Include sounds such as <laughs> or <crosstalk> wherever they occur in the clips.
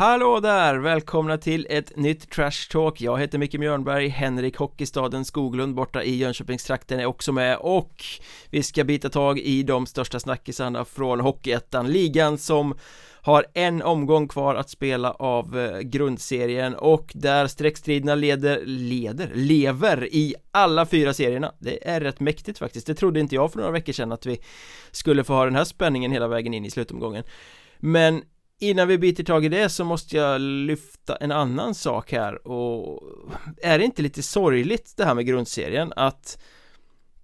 Hallå där! Välkomna till ett nytt Trash Talk. Jag heter Micke Mjörnberg, Henrik Hockeystaden Skoglund borta i Jönköpingstrakten är också med och vi ska bita tag i de största snackisarna från Hockeyettan, ligan som har en omgång kvar att spela av eh, grundserien och där streckstriderna leder, leder, lever i alla fyra serierna. Det är rätt mäktigt faktiskt, det trodde inte jag för några veckor sedan att vi skulle få ha den här spänningen hela vägen in i slutomgången. Men Innan vi biter tag i det så måste jag lyfta en annan sak här och är det inte lite sorgligt det här med grundserien att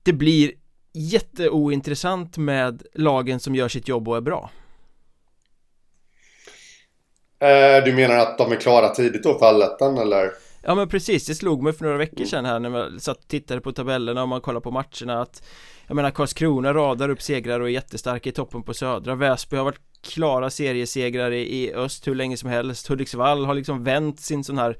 det blir jätteointressant med lagen som gör sitt jobb och är bra? Eh, du menar att de är klara tidigt då för allettan eller? Ja men precis, det slog mig för några veckor sedan här när man satt och tittade på tabellerna och man kollade på matcherna att Jag menar Karlskrona radar upp segrar och är jättestarka i toppen på södra. Väsby har varit klara seriesegrare i öst hur länge som helst. Hudiksvall har liksom vänt sin sån här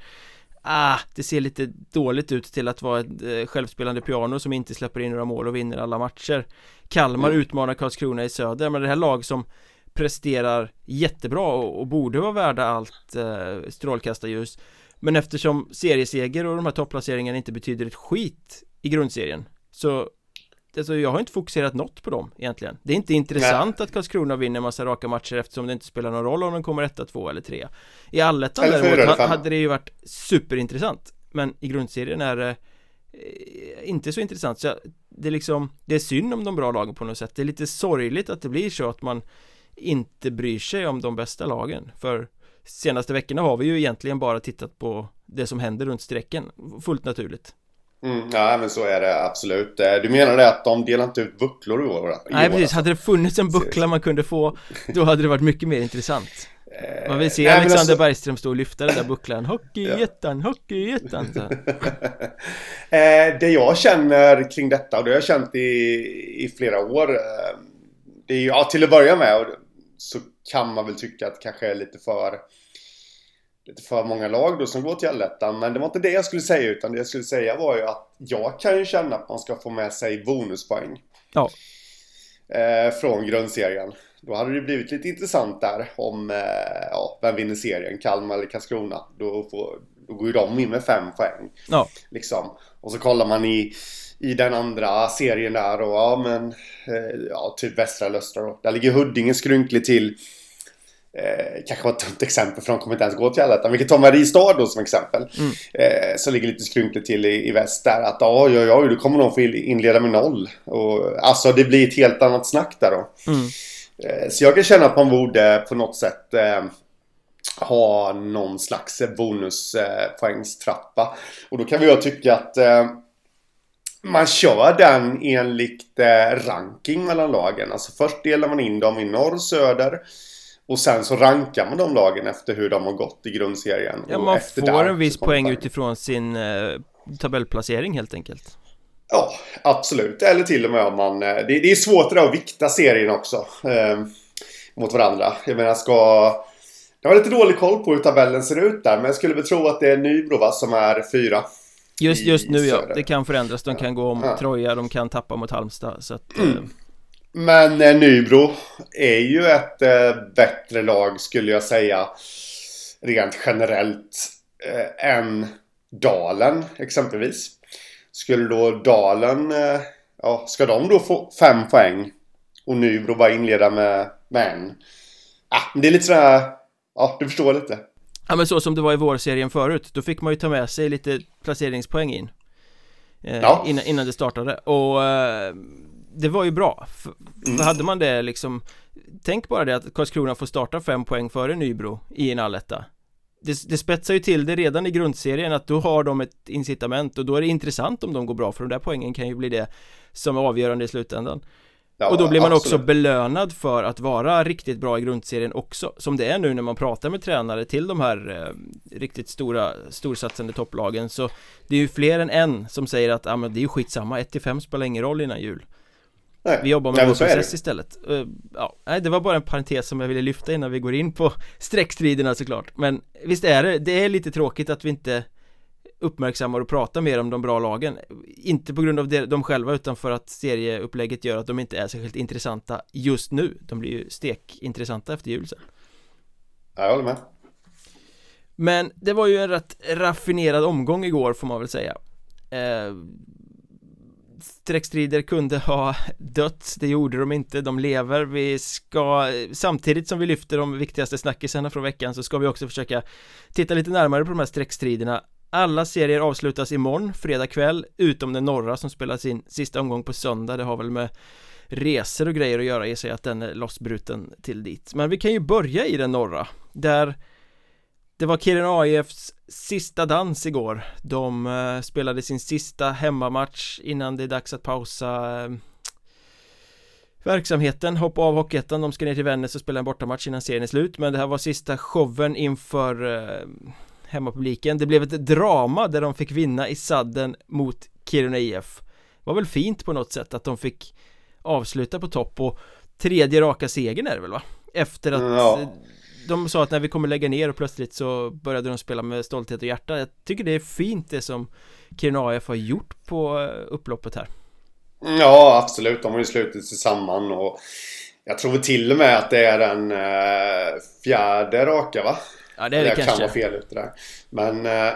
Ah, det ser lite dåligt ut till att vara ett eh, självspelande piano som inte släpper in några mål och vinner alla matcher. Kalmar mm. utmanar Karlskrona i söder, men det här lag som presterar jättebra och, och borde vara värda allt eh, strålkastarljus. Men eftersom serieseger och de här topplaceringarna inte betyder ett skit i grundserien Så Alltså jag har inte fokuserat något på dem egentligen. Det är inte intressant Nej. att Karlskrona vinner massa raka matcher eftersom det inte spelar någon roll om de kommer etta, två eller tre. I allettan däremot hade det ju varit superintressant. Men i grundserien är det eh, inte så intressant. Så det är liksom Det är synd om de bra lagen på något sätt. Det är lite sorgligt att det blir så att man inte bryr sig om de bästa lagen. För senaste veckorna har vi ju egentligen bara tittat på det som händer runt strecken. Fullt naturligt Mm, ja men så är det absolut. Eh, du menar det att de delar inte ut bucklor i år? Nej precis, hade det funnits en buckla man kunde få Då hade det varit mycket mer intressant eh, Man vill se Nej, Alexander alltså... Bergström stå och lyfta den där <laughs> bucklan Hockeyettan, ja. Hockeyettan <laughs> eh, Det jag känner kring detta och det har jag känt i, i flera år Det är ju, ja till att börja med så kan man väl tycka att det kanske är lite för lite för många lag då som går till allettan. Men det var inte det jag skulle säga utan det jag skulle säga var ju att jag kan ju känna att man ska få med sig bonuspoäng. Ja. Eh, från grundserien. Då hade det blivit lite intressant där om eh, ja, vem vinner serien, Kalmar eller Karlskrona. Då, får, då går ju de in med fem poäng. Ja. Liksom. Och så kollar man i i den andra serien där och ja men eh, ja typ västra eller östra då. Där ligger Huddinge skrynkligt till. Eh, kanske var ett dumt exempel för de kommer inte ens gå till allettan. Vi kan ta Mariestad då som exempel. Mm. Eh, som ligger lite skrynkligt till i, i väst där. Att ja, ja, ja, då kommer de få inleda med noll. Och, alltså det blir ett helt annat snack där då. Mm. Eh, så jag kan känna att man borde på något sätt eh, ha någon slags bonuspoängstrappa. och då kan vi ju tycka att eh, man kör den enligt eh, ranking mellan lagen. Alltså först delar man in dem i norr, söder. Och sen så rankar man de lagen efter hur de har gått i grundserien. Ja, man får en viss poäng utifrån sin eh, tabellplacering helt enkelt. Ja, absolut. Eller till och med om man... Eh, det, det är svårt det att vikta serien också. Eh, mot varandra. Jag menar, ska... Jag har lite dålig koll på hur tabellen ser ut där, men jag skulle väl tro att det är Nybro va, som är fyra. Just, just nu ja, det kan förändras, de kan gå om ja. Troja, de kan tappa mot Halmstad så att, mm. Men eh, Nybro är ju ett eh, bättre lag skulle jag säga Rent generellt eh, än Dalen exempelvis. Skulle då Dalen eh, Ja, ska de då få fem poäng Och Nybro bara inleda med, med en? Ah, Det är lite sådär Ja, du förstår lite. Ja men så som det var i vårserien förut, då fick man ju ta med sig lite placeringspoäng in eh, ja. innan, innan det startade. Och eh, det var ju bra. För, mm. hade man det liksom Tänk bara det att Karlskrona får starta fem poäng före Nybro i en alletta. Det, det spetsar ju till det redan i grundserien att då har de ett incitament och då är det intressant om de går bra för de där poängen kan ju bli det som är avgörande i slutändan. Ja, och då blir man absolut. också belönad för att vara riktigt bra i grundserien också Som det är nu när man pratar med tränare till de här eh, riktigt stora storsatsande topplagen. Så det är ju fler än en som säger att ah, men det är ju skitsamma, 1-5 spelar ingen roll innan jul Nej. Vi jobbar med process istället. Uh, Ja, nej det var bara en parentes som jag ville lyfta innan vi går in på <laughs> streckstriderna såklart. Men visst är det, det är lite tråkigt att vi inte uppmärksammar och pratar mer om de bra lagen. Inte på grund av det, dem själva utan för att serieupplägget gör att de inte är särskilt intressanta just nu. De blir ju stekintressanta efter jul sen Jag håller med. Men det var ju en rätt raffinerad omgång igår får man väl säga. Eh, Streckstrider kunde ha dött, det gjorde de inte, de lever. Vi ska, samtidigt som vi lyfter de viktigaste snackisarna från veckan så ska vi också försöka titta lite närmare på de här streckstriderna alla serier avslutas imorgon, fredag kväll, utom den norra som spelas in sista omgång på söndag. Det har väl med resor och grejer att göra i sig att den är lossbruten till dit. Men vi kan ju börja i den norra Där det var Kiruna AIFs sista dans igår. De eh, spelade sin sista hemmamatch innan det är dags att pausa eh, Verksamheten, hoppa av Hockeyettan, de ska ner till Vännäs och spela en bortamatch innan serien är slut. Men det här var sista showen inför eh, hemmapubliken. Det blev ett drama där de fick vinna i sadden mot Kiruna IF Det var väl fint på något sätt att de fick avsluta på topp och tredje raka segern är det väl va? Efter att ja de sa att när vi kommer lägga ner och plötsligt så började de spela med stolthet och hjärta. Jag tycker det är fint det som Kiruna AF har gjort på eh, upploppet här. Ja absolut, de har ju slutit sig samman och jag tror till och med att det är den eh, fjärde raka va? Ja det är det jag kanske. kan vara fel ute där. Men äh,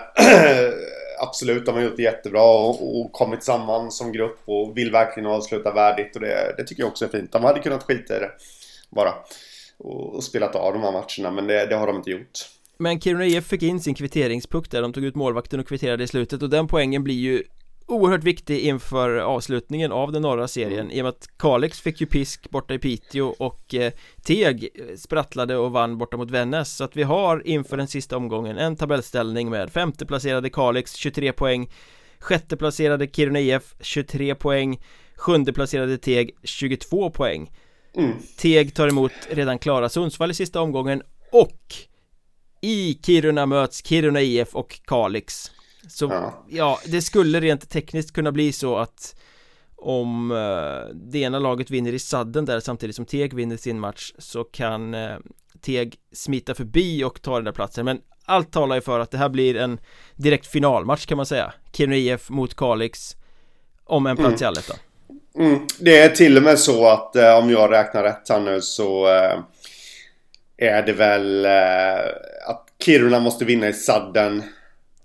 <clears throat> absolut, de har gjort det jättebra och, och, kommit samman som grupp och vill verkligen avsluta värdigt och det, det tycker jag också är fint. De hade kunnat skita i det bara och, och spelat av de här matcherna men det, det har de inte gjort. Men Kiruna IF fick in sin kvitteringspuck där, de tog ut målvakten och kvitterade i slutet och den poängen blir ju oerhört viktig inför avslutningen av den norra serien mm. i och med att Kalix fick ju pisk borta i Piteå och eh, Teg sprattlade och vann borta mot Vännäs så att vi har inför den sista omgången en tabellställning med femte placerade Kalix 23 poäng sjätte placerade Kiruna IF 23 poäng sjunde placerade Teg 22 poäng mm. Teg tar emot redan klara Sundsvall i sista omgången och i Kiruna möts Kiruna IF och Kalix så ja. ja, det skulle rent tekniskt kunna bli så att om eh, det ena laget vinner i sadden där samtidigt som Teg vinner sin match så kan eh, Teg smita förbi och ta den där platsen men allt talar ju för att det här blir en direkt finalmatch kan man säga Kiruna IF mot Kalix om en plats mm. i allettan mm. Det är till och med så att eh, om jag räknar rätt här nu så eh, är det väl eh, att Kiruna måste vinna i sadden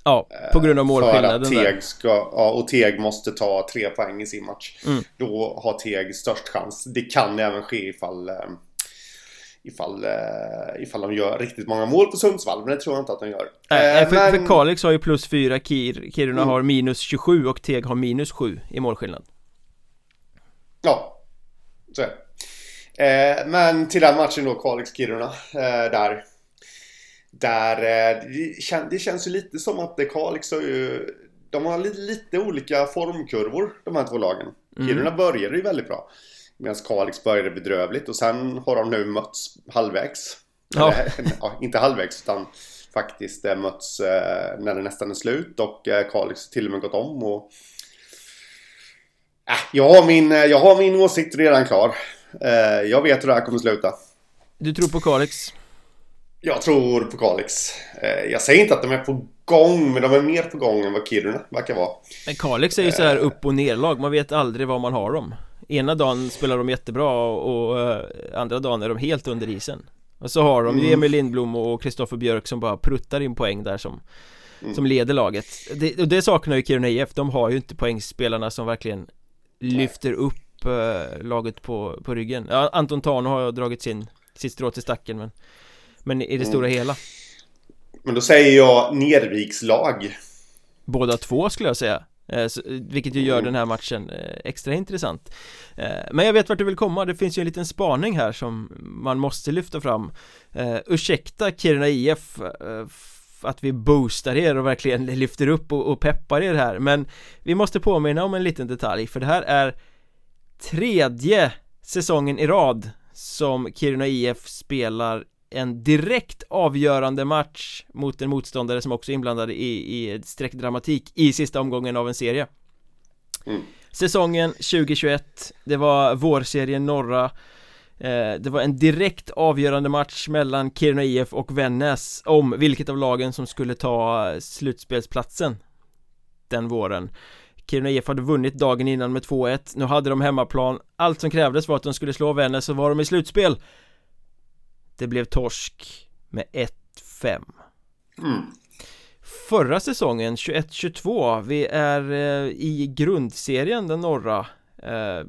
Ja, på grund av målskillnaden För att Teg ska, ja, och Teg måste ta tre poäng i sin match. Mm. Då har Teg störst chans. Det kan även ske ifall eh, Ifall, eh, ifall de gör riktigt många mål på Sundsvall, men det tror jag inte att de gör Nej, eh, för, men... för Kalix har ju plus 4, Kir, Kiruna mm. har minus 27 och Teg har minus 7 i målskillnad Ja, så är det eh, Men till den matchen då, Kalix-Kiruna, eh, där där eh, det, kän, det känns ju lite som att det Kalix har ju... De har lite, lite olika formkurvor, de här två lagen. Mm. Kiruna började ju väldigt bra. Medan Kalix började bedrövligt och sen har de nu mötts halvvägs. Ja. Eller, <laughs> ja, inte halvvägs utan faktiskt eh, mötts eh, när det nästan är slut och eh, Kalix har till och med gått om och... Äh, jag, har min, eh, jag har min åsikt redan klar. Eh, jag vet hur det här kommer sluta. Du tror på Kalix? Jag tror på Kalix. Eh, jag säger inte att de är på gång, men de är mer på gång än vad Kiruna verkar vara. Men Kalix är ju så här upp och nerlag, man vet aldrig var man har dem. Ena dagen spelar de jättebra och andra dagen är de helt under isen. Och så har de mm. Emil Lindblom och Kristoffer Björk som bara pruttar in poäng där som mm. Som leder laget det, Och det saknar ju Kiruna IF, de har ju inte poängspelarna som verkligen Lyfter upp äh, laget på, på ryggen. Ja, Anton Tano har dragit sin Sitt strå till stacken men men i det mm. stora hela. Men då säger jag Nervikslag Båda två skulle jag säga. Eh, vilket ju gör mm. den här matchen eh, extra intressant. Eh, Men jag vet vart du vill komma, det finns ju en liten spaning här som man måste lyfta fram. Ursäkta Kiruna IF att vi boostar er och verkligen lyfter upp och, peppar er här. Men vi måste påminna om en liten detalj för det här är tredje säsongen i rad som Kiruna IF spelar en direkt avgörande match mot en motståndare som också är inblandad i, i sträckdramatik i sista omgången av en serie. Mm. Säsongen 2021 Det var vårserien norra Det var en direkt avgörande match mellan Kiruna IF och Vännäs om vilket av lagen som skulle ta slutspelsplatsen Den våren. Kiruna IF hade vunnit dagen innan med 2-1 Nu hade de hemmaplan. Allt som krävdes var att de skulle slå Vännäs så var de i slutspel. Det blev torsk med 1-5 Mm. Förra säsongen, 21-22, vi är eh, i grundserien, den norra. Eh,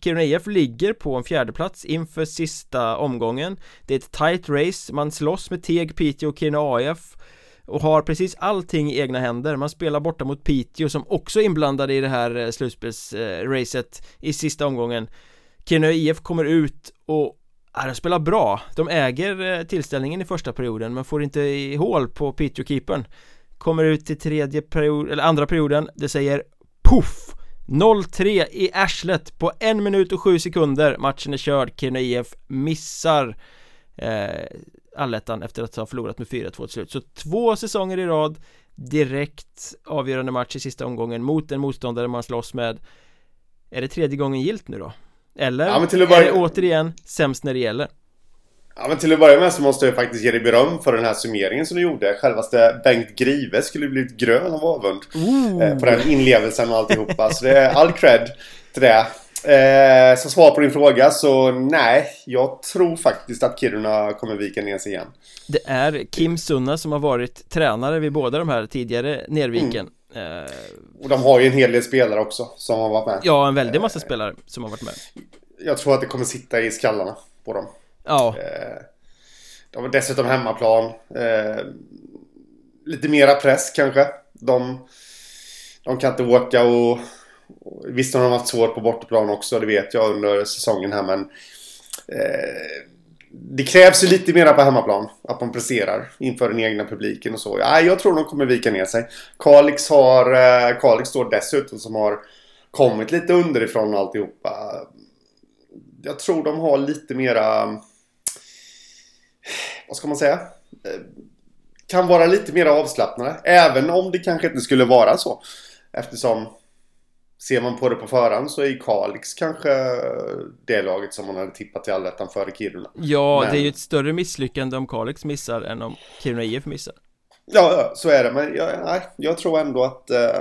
Kiruna IF ligger på en fjärdeplats inför sista omgången. Det är ett tight race, man slåss med Teg, Piteå och Kiruna AF och har precis allting i egna händer. Man spelar borta mot Piteå som också är inblandade i det här eh, slutspelsracet eh, i sista omgången. Kiruna IF kommer ut och Ja, de spelar bra. De äger eh, tillställningen i första perioden men får inte i hål på Piteå-keepern. Kommer ut till tredje period, eller andra perioden, det säger poff! 0-3 i arslet på en minut och sju sekunder, matchen är körd, Kiruna IF missar eh, allettan efter att ha förlorat med 4-2 till slut Så två säsonger i rad Direkt avgörande match i sista omgången mot en motståndare man slåss med Är det tredje gången gilt nu då? Eller Ja, att är börja- det återigen sämst när det gäller? Ja, men till att börja med så måste jag faktiskt ge dig beröm för den här summeringen som du gjorde. Självaste Bengt Grive skulle blivit grön av avund. Eh, på den inlevelsen och alltihopa. Så det är all cred till det. Eh, som svar på din fråga så nej, jag tror faktiskt att Kiruna kommer vika ner sig igen. Det är Kim Sunna som har varit tränare vid båda de här tidigare Nerviken eh, Och de har ju en hel del spelare också som har varit med. Ja, en väldig massa spelare som har varit med Jag tror att det kommer sitta i skallarna på dem. Ja, Eh, de har dessutom hemmaplan. Eh, lite mera press kanske. De, de kan inte åka och... och visst har de haft svårt på bortaplan också, det vet jag under säsongen här men... Eh, det krävs ju lite mera på hemmaplan. Att man presterar inför den egna publiken och så. Ja, jag tror de kommer vika ner sig. Kalix har... Eh, Kalix står dessutom som har kommit lite underifrån alltihopa. Jag tror de har lite mera vad ska man säga? Eh, Kan vara lite mer avslappnade. Även om det kanske inte skulle vara så. Eftersom ser man på det på förhand så är Kalix kanske det laget som man hade tippat till allettan före Kiruna. ja Men- det är ju ett större misslyckande om Kalix missar än om Kiruna IF missar Ja, ja, så är det. Men jag, nej, jag tror ändå att eh,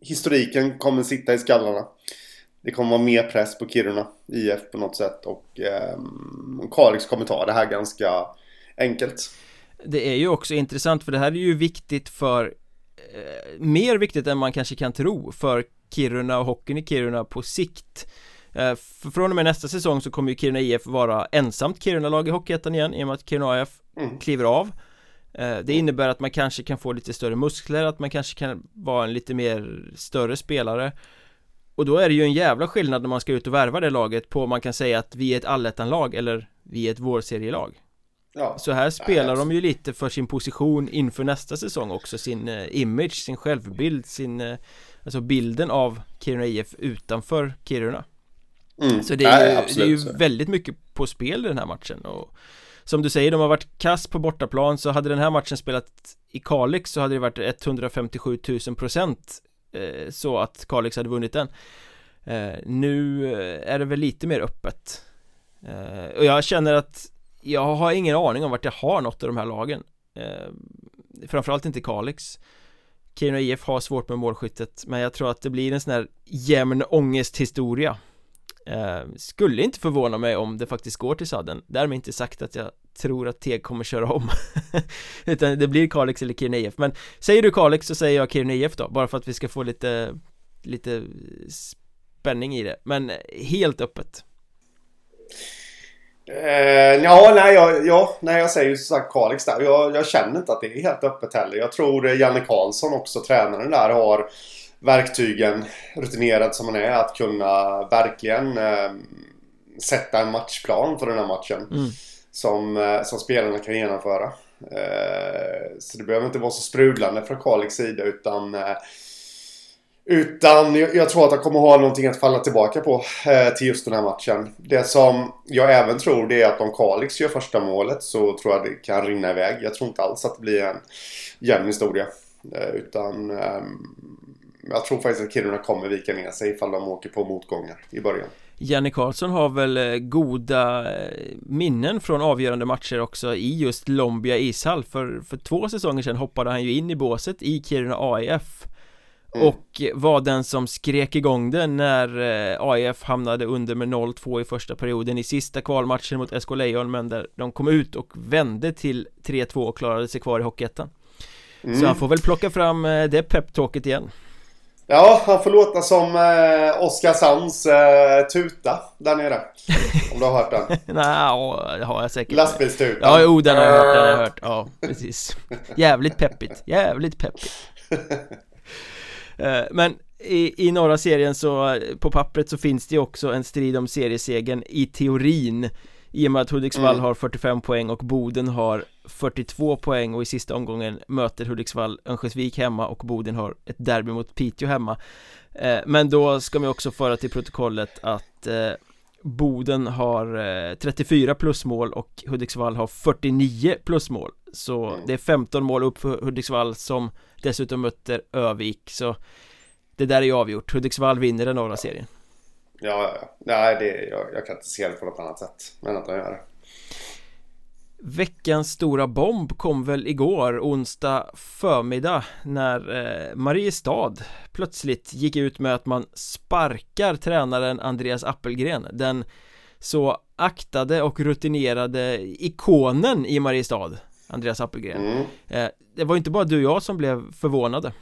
historiken kommer sitta i skallarna. Det kommer vara mer press på Kiruna IF på något sätt. Och eh, Kalix kommer ta det här ganska enkelt. Det är ju också intressant för det här är ju viktigt för eh, Mer viktigt än man kanske kan tro för Kiruna och hockeyn i Kiruna på sikt eh, för Från och med nästa säsong så kommer ju Kiruna IF vara ensamt Kiruna-lag i Hockeyettan igen i och med att Kiruna IF Mm. kliver av Eh, Det innebär att man kanske kan få lite större muskler, att man kanske kan vara en lite mer större spelare Och då är det ju en jävla skillnad när man ska ut och värva det laget på om man kan säga att vi är ett allettan-lag eller vi är ett vårserielag Ja. så här spelar Nej, de ju lite för sin position inför nästa säsong också Sin eh, image, sin självbild, sin eh, Alltså bilden av Kiruna IF utanför Kiruna Mm. Så det är, ju, det är ju väldigt mycket på spel i den här matchen och Som du säger, de har varit kass på bortaplan så hade den här matchen spelat i Kalix så hade det varit 157 000 procent Eh, så att Kalix hade vunnit den. Eh, nu är det väl lite mer öppet. Eh, och jag känner att Jag har ingen aning om vart jag har något av de här lagen. Framförallt inte Kalix. Kiruna IF har svårt med målskyttet Men jag tror att det blir en sån här jämn ångesthistoria. Eh, Skulle inte förvåna mig om det faktiskt går till sadden. Därmed inte sagt att jag tror att Teg kommer köra om <laughs> Utan det blir Kalix eller Kiruna IF Men säger du Kalix så säger jag Kiruna IF då Bara för att vi ska få lite Lite spänning i det Men helt öppet Eh, ja, nej, jag, ja, nej, jag säger ju som sagt Kalix där. Jag, jag känner inte att det är helt öppet heller. Jag tror Janne Karlsson också, tränaren där, har verktygen, rutinerad som han är, att kunna verkligen eh, sätta en matchplan för den här matchen. Mm. Som, eh, som spelarna kan genomföra. Eh, så det behöver inte vara så sprudlande från Kalix sida utan eh, utan jag, tror att han kommer ha någonting att falla tillbaka på till just den här matchen. Det som jag även tror det är att om Kalix gör första målet så tror jag det kan rinna iväg. Jag tror inte alls att det blir en jämn historia. Utan ehm, jag tror faktiskt att Kiruna kommer vika ner sig ifall de åker på motgångar i början. Janne Karlsson har väl eh, goda eh, minnen från avgörande matcher också i just Lombia ishall för, för två säsonger sedan hoppade han ju in i båset i Kiruna AIF Mm. Och var den som skrek igång det när eh, AIF hamnade under med 0-2 i första perioden i sista kvalmatchen mot SK Lejon men där de kom ut och vände till 3-2 och klarade sig kvar i Hockeyettan mm. Så han får väl plocka fram det peptalket igen Ja, han får låta som eh, Oskarshamns eh, tuta där nere. Om du har hört den? <laughs> Nej, det har jag säkert. Lastbilstutan. Ja, jo, den har jag hört, den har jag hört. Ja, precis. Jävligt peppigt, jävligt peppigt. <laughs> Eh, men i, i norra serien så, på pappret så finns det också en strid om seriesegen i teorin i och med att Hudiksvall mm. har 45 poäng och Boden har 42 poäng och i sista omgången möter Hudiksvall Örnsköldsvik hemma och Boden har ett derby mot Piteå hemma. Eh, Men då ska man också föra till protokollet att eh, Boden har 34 plusmål och Hudiksvall har 49 plusmål. Så mm. det är 15 mål upp för Hudiksvall som dessutom möter Övik. Så Det där är ju avgjort, Hudiksvall vinner den norra serien Ja, ja, nej det, jag, jag kan inte se det på något annat sätt än att de gör det. Veckans stora bomb kom väl igår, onsdag förmiddag när eh, Mariestad plötsligt gick ut med att man sparkar tränaren Andreas Appelgren Den så aktade och rutinerade ikonen i Mariestad Andreas Appelgren. Mm. eh, Det var inte bara du och jag som blev förvånade.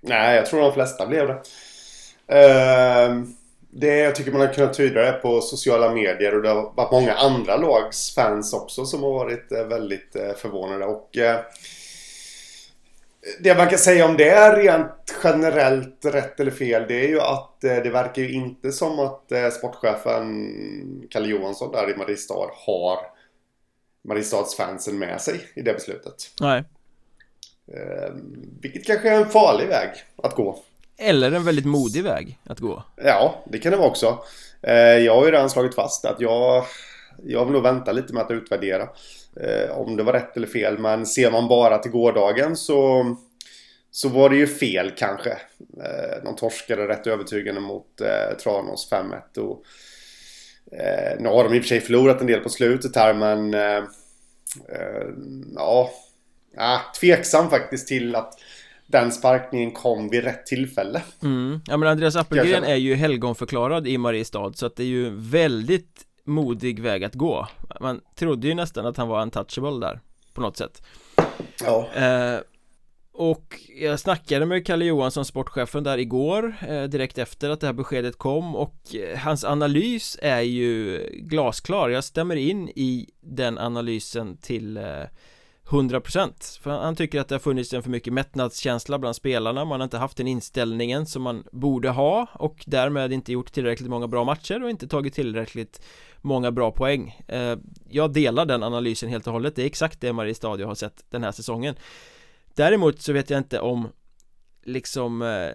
Nej, jag tror de flesta blev det. Uh det, jag tycker man har kunnat tyda det på sociala medier och det har varit många andra lags fans också som har varit eh, väldigt eh, förvånade. Och eh, det man kan säga om det är rent generellt rätt eller fel det är ju att det verkar ju inte som att sportchefen Kalle Johansson där i Mariestad har Mariestads fansen med sig i det beslutet. Nej. Vilket kanske är en farlig väg att gå. Eller en väldigt modig väg att gå. Ja, det kan det vara också. Eh, jag har ju redan slagit fast att jag, jag vill nog vänta lite med att utvärdera eh, om det var rätt eller fel. Men ser man bara till gårdagen så, så var det ju fel kanske. Eh, de torskade rätt övertygande mot Tranås 5-1. Och, nu har de i och för sig förlorat en del på slutet här men ja, ah, tveksam faktiskt till att den sparkningen kom vid rätt tillfälle. Mm. Ja men Andreas Appelgren är ju helgonförklarad i Mariestad så att det är ju väldigt modig väg att gå. Man trodde ju nästan att han var untouchable där På något sätt. Ja. Eh, och jag snackade med Kalle Johansson, sportchefen där igår eh, Direkt efter att det här beskedet kom och eh, hans analys är ju glasklar. Jag stämmer in i den analysen till eh, 100% För han tycker att det har funnits en för mycket mättnadskänsla bland spelarna. Man har inte haft den inställningen som man borde ha Och därmed inte gjort tillräckligt många bra matcher och inte tagit tillräckligt många bra poäng. Eh, jag delar den analysen helt och hållet. Det är exakt det Mariestadio har sett den här säsongen. Däremot så vet jag inte om Liksom eh,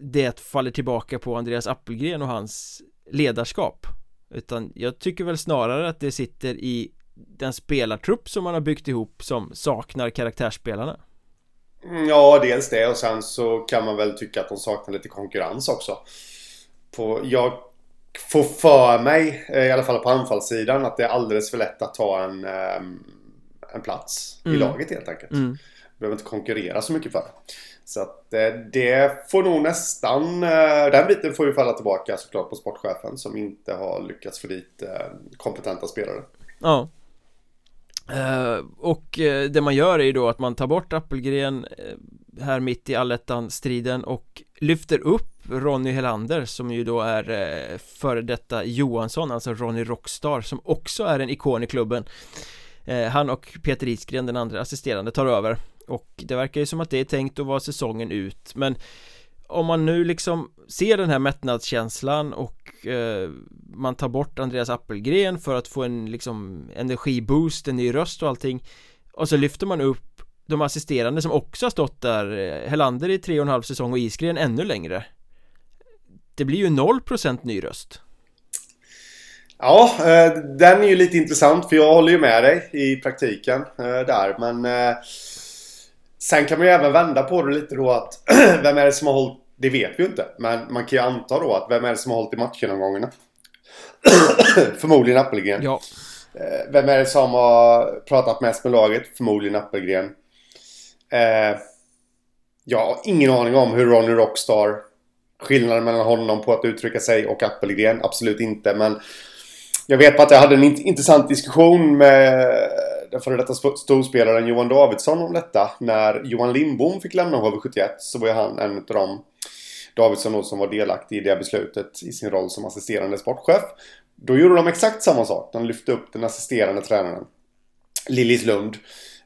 Det faller tillbaka på Andreas Appelgren och hans ledarskap. Utan jag tycker väl snarare att det sitter i den spelartrupp som man har byggt ihop som saknar karaktärsspelarna? Mm, ja, dels det och sen så kan man väl tycka att de saknar lite konkurrens också. På, jag får för mig, eh, i alla fall på anfallssidan, att det är alldeles för lätt att ta en, ehm, en plats mm. i laget helt enkelt. Mm. Behöver inte konkurrera så mycket för det. Så att eh, det får nog nästan, eh, den biten får ju falla tillbaka såklart på sportchefen som inte har lyckats få dit kompetenta spelare. Ja. Uh, och uh, det man gör är ju då att man tar bort Appelgren uh, här mitt i allettan-striden och lyfter upp Ronny Helander som ju då är uh, före detta Johansson, alltså Ronny Rockstar som också är en ikon i klubben. Han och Peter Isgren, den andra assisterande, tar över. Och det verkar ju som att det är tänkt att vara säsongen ut men om man nu liksom ser den här mättnadskänslan och eh, man tar bort Andreas Appelgren för att få en liksom energiboost, en ny röst och allting och så lyfter man upp de assisterande som också har stått där eh, Helander i tre och en halv säsong och Isgren ännu längre. Det blir ju 0% ny röst. Ja, eh, den är ju lite intressant för jag håller ju med dig i praktiken eh, där men eh, Sen kan man ju även vända på det lite då att <clears throat> vem är det som har hållit det vet vi ju inte. Men man kan ju anta då att vem är det som har hållit i matchgenomgångarna? <clears throat> Förmodligen Appelgren. Ja. Eh, vem är det som har pratat mest med laget? Förmodligen Appelgren. Eh, har ingen aning om hur Ronny Rockstar skillnaden mellan honom på att uttrycka sig och Appelgren. Absolut inte. Men jag vet bara att jag hade en intressant diskussion med den före detta storspelaren Johan Davidsson om detta. När Johan Lindbom fick lämna HV71 så var ju han en av de Davidsson som var delaktig i det beslutet i sin roll som assisterande sportchef. Då gjorde de exakt samma sak. De lyfte upp den assisterande tränaren Lillis Lund.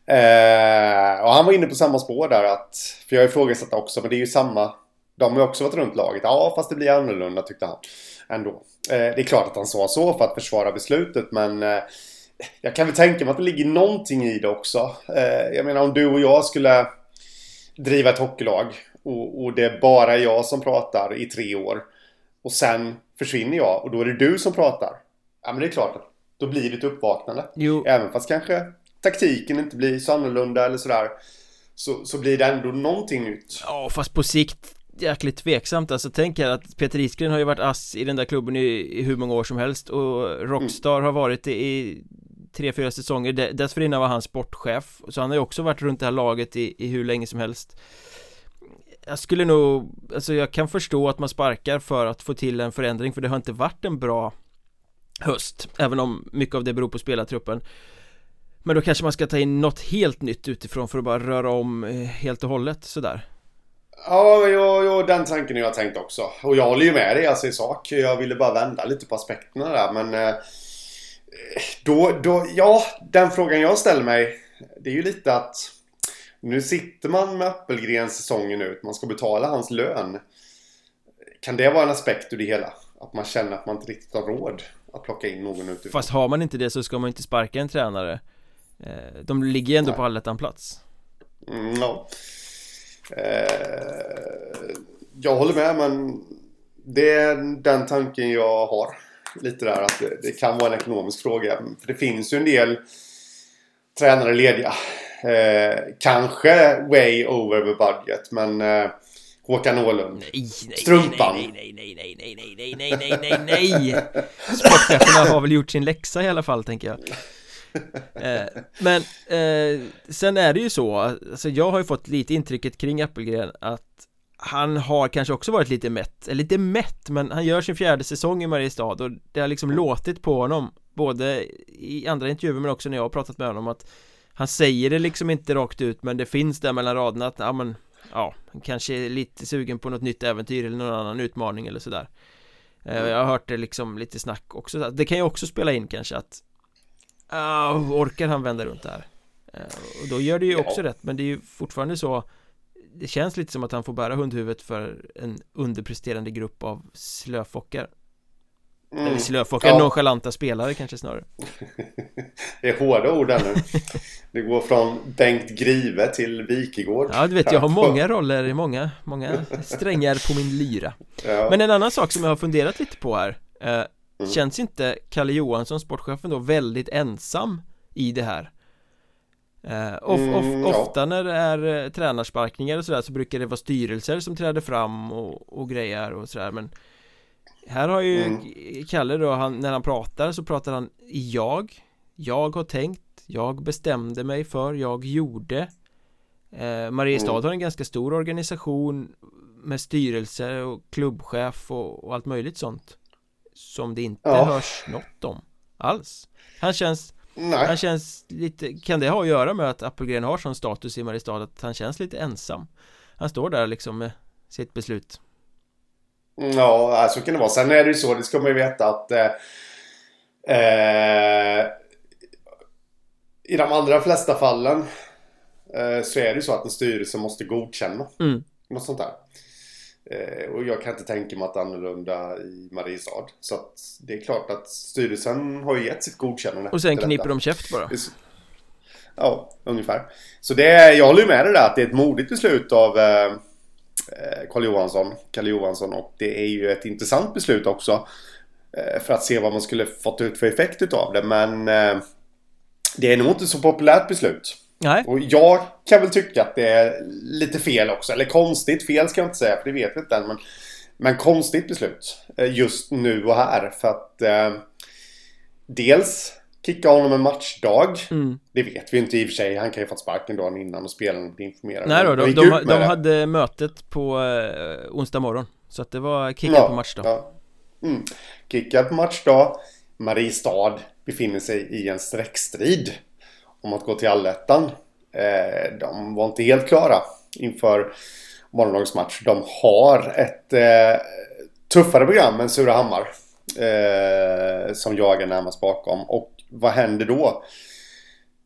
Eh, och han var inne på samma spår där att, för jag ifrågasatte också, men det är ju samma de har ju också varit runt laget. Ja, fast det blir annorlunda tyckte han. Ändå. Eh, det är klart att han sa så för att försvara beslutet, men eh, jag kan väl tänka mig att det ligger någonting i det också. Eh, jag menar om du och jag skulle driva ett hockeylag och, och det är bara jag som pratar i tre år och sen försvinner jag och då är det du som pratar. Ja, men det är klart att då blir det ett uppvaknande. Jo. Även fast kanske taktiken inte blir så annorlunda eller sådär. Så, så blir det ändå någonting nytt. Ja, fast på sikt jäkligt tveksamt alltså tänk er att Peter Iskren har ju varit ass i den där klubben i, i hur många år som helst och Rockstar mm. har varit det i tre, fyra säsonger Dessförinnan var han sportchef Så han har ju också varit runt det här laget i, i hur länge som helst Jag skulle nog, alltså jag kan förstå att man sparkar för att få till en förändring för det har inte varit en bra höst Även om mycket av det beror på spelartruppen Men då kanske man ska ta in något helt nytt utifrån för att bara röra om eh, helt och hållet sådär Ja, ja, ja, den tanken har jag tänkt också. Och jag håller ju med dig alltså i sak. Jag ville bara vända lite på aspekterna där. Men eh, då, då, ja, den frågan jag ställer mig. Det är ju lite att nu sitter man med Appelgren säsongen ut. Man ska betala hans lön. Kan det vara en aspekt ur det hela? Att man känner att man inte riktigt har råd att plocka in någon utifrån. Fast har man inte det så ska man inte sparka en tränare. Eh, de ligger ju ändå Nej. på allettan-plats. Mm, ja. Eh, jag håller med men det är den tanken jag har. Lite där att det, det kan vara en ekonomisk fråga. För det finns ju en del tränare lediga. Eh, kanske way over the budget men eh, Håkan Åhlund. Nej, nej, Strumpan. Nej, nej, nej, nej, nej, nej, nej, nej, nej, nej, nej. Sportcheferna har väl gjort sin läxa i alla fall, tänker jag. Eh, men eh, sen är det ju så, alltså jag har ju fått lite intrycket kring Appelgren att han har kanske också varit lite mätt, eller lite mätt men han gör sin fjärde säsong i Mariestad och det har liksom låtit på honom både i andra intervjuer men också när jag har pratat med honom att han säger det liksom inte rakt ut men det finns där mellan raderna att ja men ja, han kanske är lite sugen på något nytt äventyr eller någon annan utmaning eller sådär eh, Jag har hört det liksom lite snack också, det kan ju också spela in kanske att uh, orkar han vända runt det här? Uh, och då gör det ju också ja. rätt, men det är ju fortfarande så Det känns lite som att han får bära hundhuvudet för en underpresterande grupp av slöfockar mm. Eller slöfockar, ja. nonchalanta spelare kanske snarare <laughs> Det är hårda ord där nu Det går från Bengt Grive till Wikegård Ja du vet jag har många roller, många, många strängar på min lyra ja. Men en annan sak som jag har funderat lite på här eh, Mm. Känns inte Kalle Johansson, sportchefen då, väldigt ensam i det här? Eh, of, of, mm, ofta när det är eh, tränarsparkningar och sådär så brukar det vara styrelser som träder fram och, och grejer och sådär men Här har ju mm. Kalle då, han, när han pratar så pratar han i jag Jag har tänkt, jag bestämde mig för, jag gjorde eh, Mariestad mm. har en ganska stor organisation med styrelse och klubbchef och, och allt möjligt sånt som det inte ja. hörs något om alls Han känns Nej. Han känns lite, kan det ha att göra med att Appelgren har sån status i Mariestad att han känns lite ensam? Han står där liksom med sitt beslut Ja, så kan det vara. Sen är det ju så, det ska man ju veta att eh, eh, I de allra flesta fallen eh, Så är det ju så att en styrelse måste godkänna mm. Något sånt där och jag kan inte tänka mig att annorlunda i Mariestad. Så att det är klart att styrelsen har ju gett sitt godkännande. Och sen kniper de käft bara. Ja, ungefär. Så det är, jag håller ju med dig där att det är ett modigt beslut av eh, Karl Johansson, Kalle Johansson och det är ju ett intressant beslut också. Eh, för att se vad man skulle fått ut för effekt utav det. Men eh, det är nog inte så populärt beslut. Nej. Och jag kan väl tycka att det är lite fel också. Eller konstigt. Fel ska jag inte säga för det vet vi inte än. Men, men konstigt beslut. Eh, just nu och här. För att eh, dels kicka honom en matchdag. mm. Det vet vi inte i och för sig. Han kan ju fått sparken dagen innan och spelarna blir informerade. Nej då, de, de, de, det. hade mötet på eh, onsdag morgon Så att det var kickat Ja, på matchdag Ja. Mm. Kickad på matchdag. Mariestad befinner sig i en sträckstrid om att gå till allettan. Eh, de var inte helt klara inför morgondagens match. De har ett eh, tuffare program än Surahammar. Eh, som jagar närmast bakom. Och vad händer då?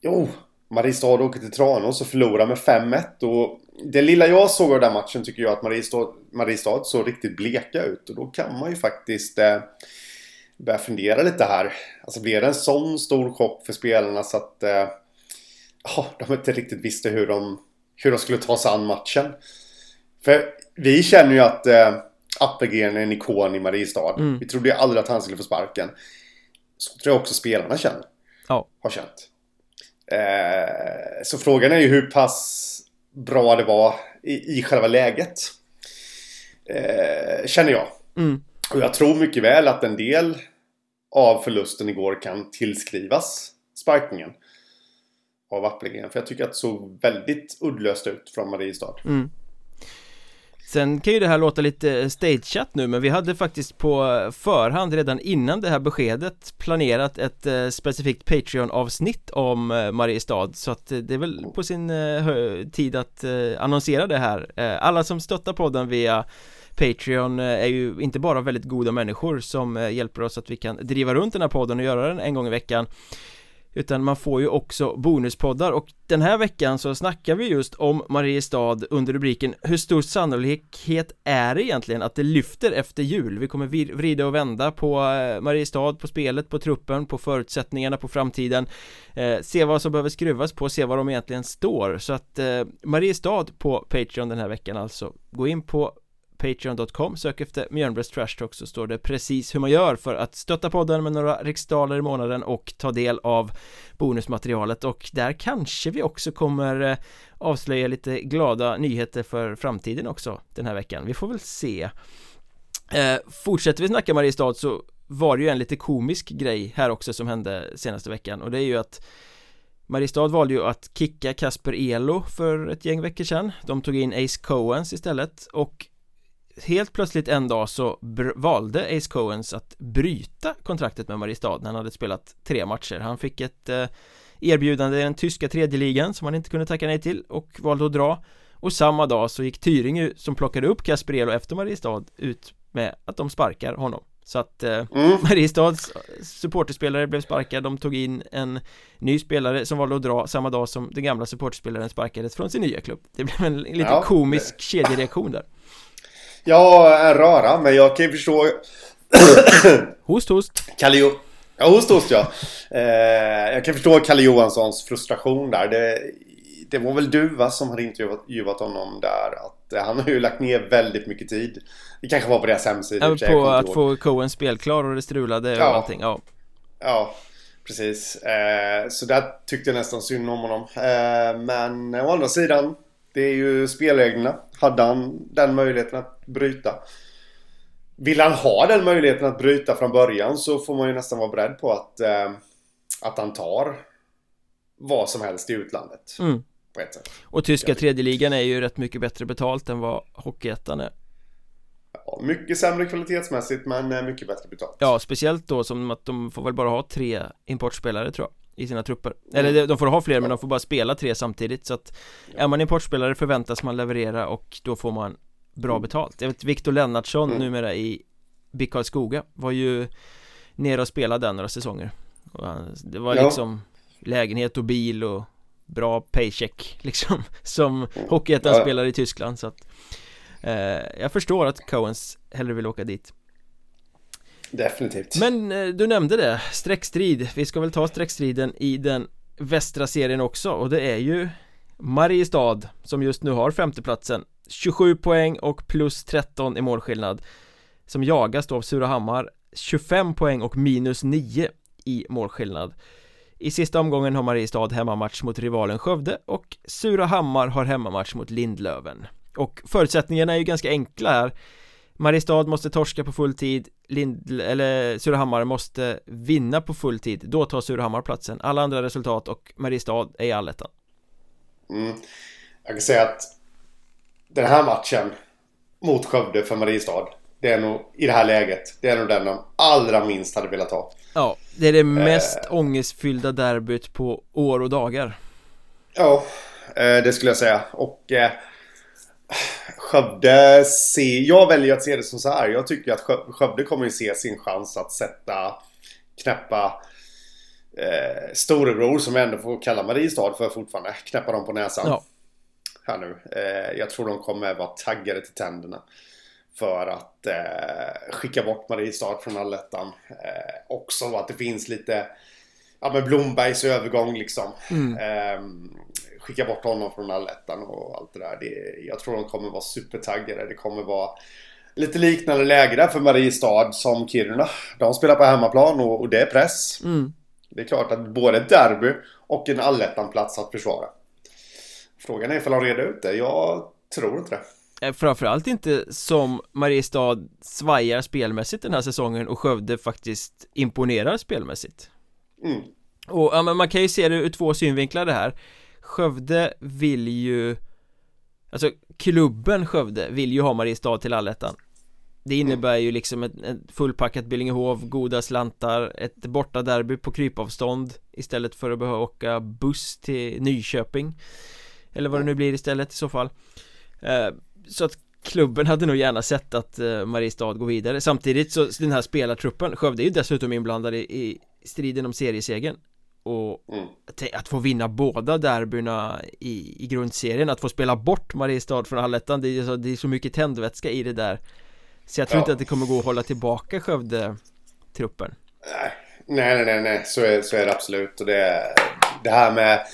Jo, Mariestad åker till Tranås och förlorar med 5-1. Och det lilla jag såg av den matchen tycker jag att Mariestad, Mariestad såg riktigt bleka ut. Och då kan man ju faktiskt eh, börja fundera lite här. Alltså blir det en sån stor chock för spelarna så att eh, ja, de inte riktigt visste hur de, hur de skulle ta sig an matchen. För vi känner ju att eh, Appelgren är en ikon i Mariestad. Mm. Vi trodde ju aldrig att han skulle få sparken. Så tror jag också spelarna känner. Ja. Har känt. Eh, så frågan är ju hur pass bra det var i, i själva läget. Eh, känner jag. mm. Och jag tror mycket väl att en del av förlusten igår kan tillskrivas sparkningen av Appelgren. För jag tycker att det såg väldigt uddlöst ut från Mariestad. Mm. Sen kan ju det här låta lite stageat nu men vi hade faktiskt på förhand redan innan det här beskedet planerat ett eh, specifikt Patreon-avsnitt om eh, Mariestad så att eh, det är väl på sin eh, tid att eh, annonsera det här eh, Alla som stöttar podden via Patreon är ju inte bara väldigt goda människor som hjälper oss att vi kan driva runt den här podden och göra den en gång i veckan utan man får ju också bonuspoddar. Och den här veckan så snackar vi just om Mariestad under rubriken Hur stor sannolikhet är det egentligen att det lyfter efter jul? Vi kommer vrida och vända på eh, Mariestad, på spelet, på truppen, på förutsättningarna, på framtiden. Eh, Se vad som behöver skruvas på, se var de egentligen står. Så att eh, Mariestad på Patreon den här veckan alltså. Gå in på Patreon.com, sök efter Mjölnbergs Trash Talk så står det precis hur man gör för att stötta podden med några riksdaler i månaden och ta del av bonusmaterialet. Och där kanske vi också kommer eh, avslöja lite glada nyheter för framtiden också den här veckan, vi får väl se. Eh, Fortsätter vi snacka Mariestad så var det ju en lite komisk grej här också som hände senaste veckan. Och det är ju att Mariestad valde ju att kicka Kasper Elo för ett gäng veckor sedan. De tog in Ace Coens istället. Och Helt plötsligt en dag så valde Ace Coens att bryta kontraktet med Mariestad när han hade spelat tre matcher. Han fick ett eh, erbjudande i den tyska tredjeligan som han inte kunde tacka nej till och valde att dra. Och samma dag så gick Tyringe som plockade upp Kasper Elo efter Mariestad ut med att de sparkar honom. Så att eh, Mm. <laughs> Mariestads supporterspelare blev sparkad, de tog in en ny spelare som valde att dra samma dag som den gamla supporterspelaren sparkades från sin nya klubb. Det blev en lite Ja, komisk kedjereaktion där Ja, en röra, men jag kan ju förstå <coughs> Host host Kalle jo- Ja, host host ja. Eh, jag kan förstå Kalle Johanssons frustration där. Det, det var väl du va, som hade intervjuat honom där. Att eh, han har ju lagt ner väldigt mycket tid. Det kanske var på deras hemsida. ja, jag På att få Cohen spelklar och det strulade och Ja. allting ja. Ja, precis. Eh, så där tyckte jag nästan synd om honom. Eh, men å andra sidan, det är ju spelreglerna. Hade han den möjligheten att bryta? Vill han ha den möjligheten att bryta från början så får man ju nästan vara beredd på att, eh, att han tar vad som helst i utlandet. mm. På ett sätt. Och tyska tredjeligan är ju rätt mycket bättre betalt än vad Hockeyettan är Ja, mycket sämre kvalitetsmässigt men eh, mycket bättre betalt. Ja, speciellt då som att de får väl bara ha tre importspelare tror jag I sina trupper Mm. Eller de- får ha fler men de får bara spela tre samtidigt så att Är man importspelare förväntas man leverera och då får man bra betalt Jag vet Viktor Lennartsson Mm. numera i BIK Karlskoga var ju nere och spelade där några säsonger han, Det var Ja. liksom lägenhet och bil och bra paycheck <laughs> liksom Som Hockeyettan Mm. Ja. spelar i Tyskland så att eh, Jag förstår att Coens hellre vill åka dit Definitivt. men eh, du nämnde det, streckstrid. Vi ska väl ta streckstriden i den västra serien också och det är ju Mariestad som just nu har femteplatsen. 27 poäng och plus 13 i målskillnad Som jagas då av Surahammar. 25 poäng och minus 9 i målskillnad. I sista omgången har Mariestad hemmamatch mot rivalen Skövde och Surahammar har hemmamatch mot Lindlöven. Och förutsättningarna är ju ganska enkla här. Mariestad måste torska på full tid Lind, eller Surahammar måste vinna på full tid. Då tar Surahammar platsen. Alla andra resultat och Mariestad är i allettan. Mm. Jag kan säga att Den här matchen Mot Skövde för Mariestad Det är nog i det här läget Det är nog den de allra minst hade velat ha. Ja, det är det mest eh. ångestfyllda derbyt på år och dagar. Ja, eh, det skulle jag säga. Och eh, Skövde ser, jag väljer att se det som så här. Jag tycker att Skövde kommer att se sin chans att sätta knäppa eh, storebror som jag ändå får kalla Mariestad för fortfarande. Knäppa dem på näsan. Ja. Här nu. Eh, jag tror de kommer vara taggade till tänderna. För att eh, skicka bort Mariestad från allettan. Eh, också att det finns lite Ja men Blombergs övergång liksom. Mm. Eh, skicka bort honom från allettan och allt det där. Det, jag tror de kommer vara supertaggade. Det kommer vara lite liknande läge där för Mariestad som Kiruna. De spelar på hemmaplan och, och det är press. Mm. Det är klart att både ett derby och en allettan-plats att försvara. Frågan är ifall de reder ut det. Jag tror inte det. Eh, framförallt inte som Mariestad svajar spelmässigt den här säsongen och Skövde faktiskt imponerar spelmässigt. Mm. Och ja, men man kan ju se det ur två synvinklar det här. Skövde vill ju Alltså klubben Skövde vill ju ha Mariestad till allettan. Det innebär ju liksom ett, ett fullpackat Billingehov, goda slantar, ett borta derby på krypavstånd Istället för att behöva åka buss till Nyköping. Eller vad det nu blir istället i så fall. Eh, Så att klubben hade nog gärna sett att eh, Mariestad går vidare. Samtidigt så den här spelartruppen Skövde är ju dessutom inblandade i striden om seriesegern. Och mm. att få vinna båda derbyna i, i grundserien Att få spela bort Mariestad från allettan det, är så, det är så mycket tändvätska i det där. Så jag tror ja. inte att det kommer gå att hålla tillbaka Skövde-truppen. Nej, nej, nej, nej, så är, så är det absolut. Och det, det här med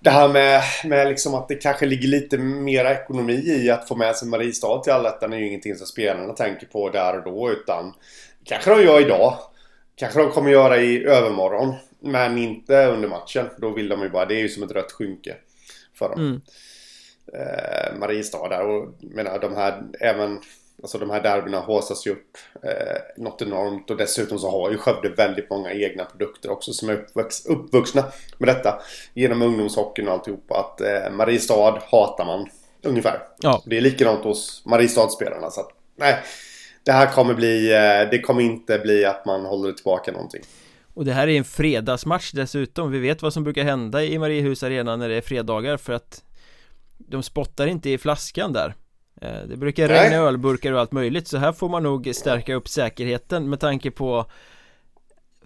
det här med, med liksom att det kanske ligger lite mera ekonomi i att få med sig Mariestad till allettan är ju ingenting som spelarna tänker på där och då utan Kanske de gör idag Kanske de kommer göra i övermorgon men inte under matchen. Då vill de ju bara, det är ju som ett rött skynke för dem. Mm. Eh, Mariestad där och menar de här, även Alltså de här derbyna håsas ju upp eh, något enormt och dessutom så har ju Skövde väldigt många egna produkter också som är uppvux, uppvuxna med detta. Genom ungdomshockeyn och alltihopa. Att eh, Mariestad hatar man ungefär. Ja. Det är likadant hos Mariestad-spelarna så att nej. Det här kommer bli, eh, det kommer inte bli att man håller tillbaka någonting. Och det här är en fredagsmatch dessutom Vi vet vad som brukar hända i Mariehus arena när det är fredagar för att De spottar inte i flaskan där eh, Det brukar Nej. regna ölburkar och allt möjligt så här får man nog stärka upp säkerheten med tanke på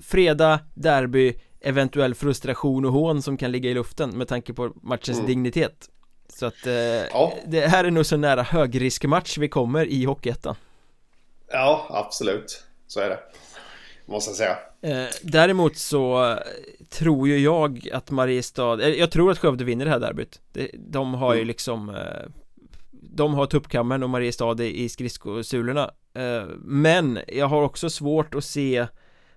Fredag, derby, eventuell frustration och hån som kan ligga i luften med tanke på matchens mm. dignitet Så att eh, ja. det här är nog så nära högriskmatch vi kommer i Hockeyettan Ja, absolut. Så är det. Måste jag säga. Eh, däremot så tror ju jag att Mariestad, jag tror att Skövde vinner det här derbyt. De har ju mm. liksom eh, De har tuppkammen och Mariestad i skridskosulorna. Eh, Men jag har också svårt att se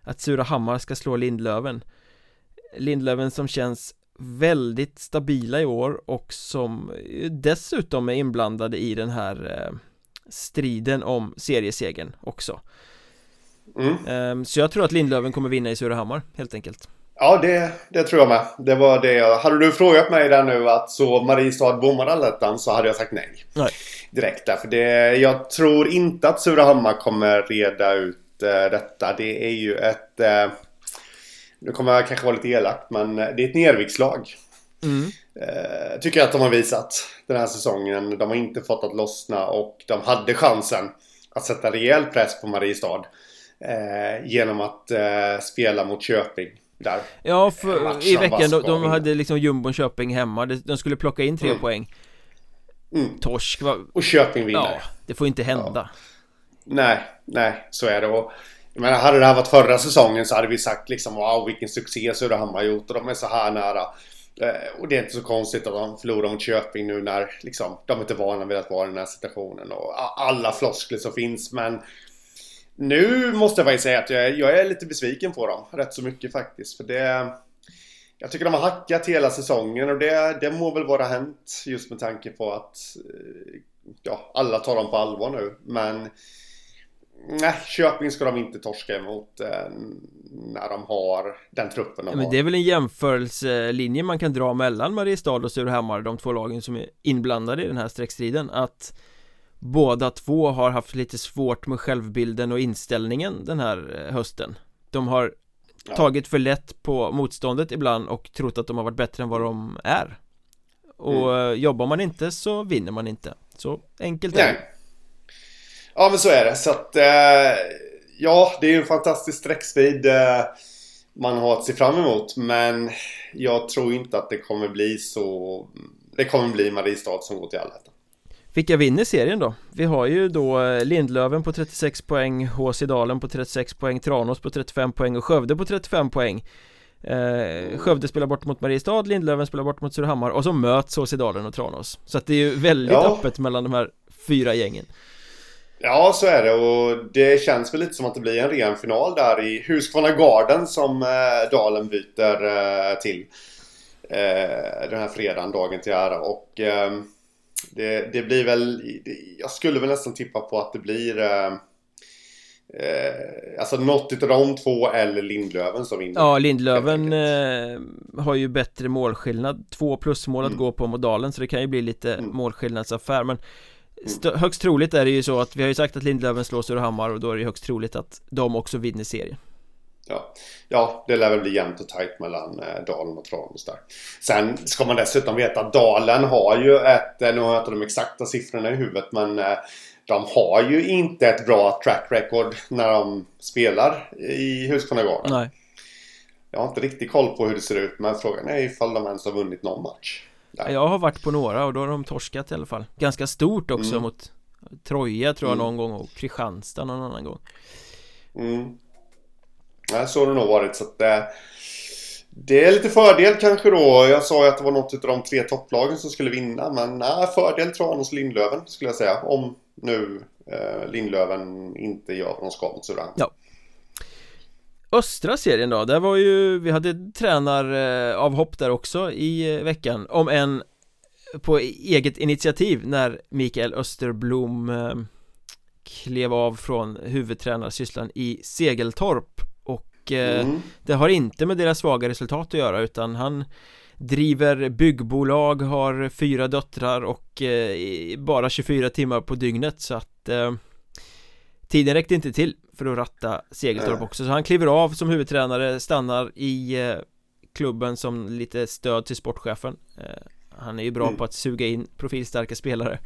att Surahammar ska slå Lindlöven. Lindlöven som känns väldigt stabila i år och som dessutom är inblandade i den här striden om seriesegen också Mm. Ehm, så jag tror att Lindlöven kommer vinna i Surahammar helt enkelt. Ja, det, det tror jag med. Det var det jag... Hade du frågat mig där nu att så Mariestad bommar allettan så hade jag sagt nej. Nej. Direkt därför det... Jag tror inte att Surahammar kommer reda ut uh, detta. Det är ju ett... Uh, nu kommer jag kanske vara lite elak men det är ett nervikslag. Mm. Uh, tycker jag att de har visat den här säsongen. De har inte fått att lossna och de hade chansen att sätta rejäl press på Mariestad. Eh, genom att eh, spela mot Köping där. Ja, för i veckan de, de hade liksom jumbon Köping hemma. De skulle plocka in tre mm. poäng. Mm. Torsk var... Och Köping vinner. Ja, det får inte hända. Ja. Nej, nej, så är det. Och, jag menar, hade det här varit förra säsongen så hade vi sagt liksom wow vilken succé Surahammar gjort och de är så här nära. Eh, och det är inte så konstigt att de förlorar mot Köping nu när liksom, de inte är vana vid att vara i den här situationen. Och alla floskler som finns men nu måste jag faktiskt säga att jag, jag är lite besviken på dem. Rätt så mycket faktiskt. För det... Jag tycker de har hackat hela säsongen och det, det må väl vara hänt just med tanke på att eh, ja, alla tar dem på allvar nu. Men nej, Köping ska de inte torska emot eh, när de har den truppen de ja, men har. Det är väl en jämförelselinje man kan dra mellan Mariestad och Surahammar, de två lagen som är inblandade i den här streckstriden. Att båda två har haft lite svårt med självbilden och inställningen den här eh, hösten. De har ja. tagit för lätt på motståndet ibland och trott att de har varit bättre än vad de är. Och mm. jobbar man inte så vinner man inte. Så enkelt är det. Ja men så är det. Så att eh, ja, det är ju en fantastisk sträckspeed eh, man har att se fram emot. Men jag tror inte att det kommer bli så. Det kommer bli Mariestad som går till allettan. Vilka vinner serien då? Vi har ju då eh, Lindlöven på 36 poäng, HC Dalen på 36 poäng, Tranås på 35 poäng och Skövde på 35 poäng eh, Skövde spelar bort mot Mariestad, Lindlöven spelar bort mot Surahammar och så möts HC Dalen och Tranås Så att det är ju väldigt ja. öppet mellan de här fyra gängen Ja, så är det och det känns väl lite som att det blir en ren final där i Husqvarna Garden som eh, Dalen byter eh, till eh, den här fredagen, dagen till ära och ehm, det, det, blir väl, jag skulle väl nästan tippa på att det blir eh, eh alltså något utav de två eller Lindlöven som vinner. Ja, Lindlöven eh, har ju bättre målskillnad. Två plusmål att mm. gå på mot Dalen så det kan ju bli lite mm. målskillnadsaffär. Men högst troligt är det ju så att vi har ju sagt att Lindlöven slår Surahammar och då är det högst troligt att de också vinner serien. Ja. ja, det lär väl bli jämnt och tajt mellan eh, Dalen och Tranås där. Sen ska man dessutom veta att Dalen har ju ett, eh, nu har jag inte de exakta siffrorna i huvudet, men eh, de har ju inte ett bra track record när de spelar i Husqvarnagården. Nej. Jag har inte riktigt koll på hur det ser ut, men frågan är ifall de ens har vunnit någon match. Där. Jag har varit på några och då har de torskat i alla fall. Ganska stort också mm. mot Troja tror jag mm. någon gång och Kristianstad någon annan gång. Mm. Nej, så har det nog varit. Så att, eh, det är lite fördel kanske då. Jag sa ju att det var något av de tre topplagen som skulle vinna. Men nej, fördel Tranås Lindlöven skulle jag säga. Om nu eh, Lindlöven inte gör vad de ska mot Surahammar. Ja. Östra serien då, där var ju, vi hade tränaravhopp där också i eh, veckan Om en på eget initiativ när Mikael Österblom eh, klev av från huvudtränarsysslan i Segeltorp och eh, mm. det har inte med deras svaga resultat att göra utan han driver byggbolag, har fyra döttrar och eh, bara 24 timmar på dygnet så att eh, tiden räckte inte till för att ratta Segeltorp också så han kliver av som huvudtränare, stannar i eh, klubben som lite stöd till sportchefen. Eh, han är ju bra mm. på att suga in profilstarka spelare.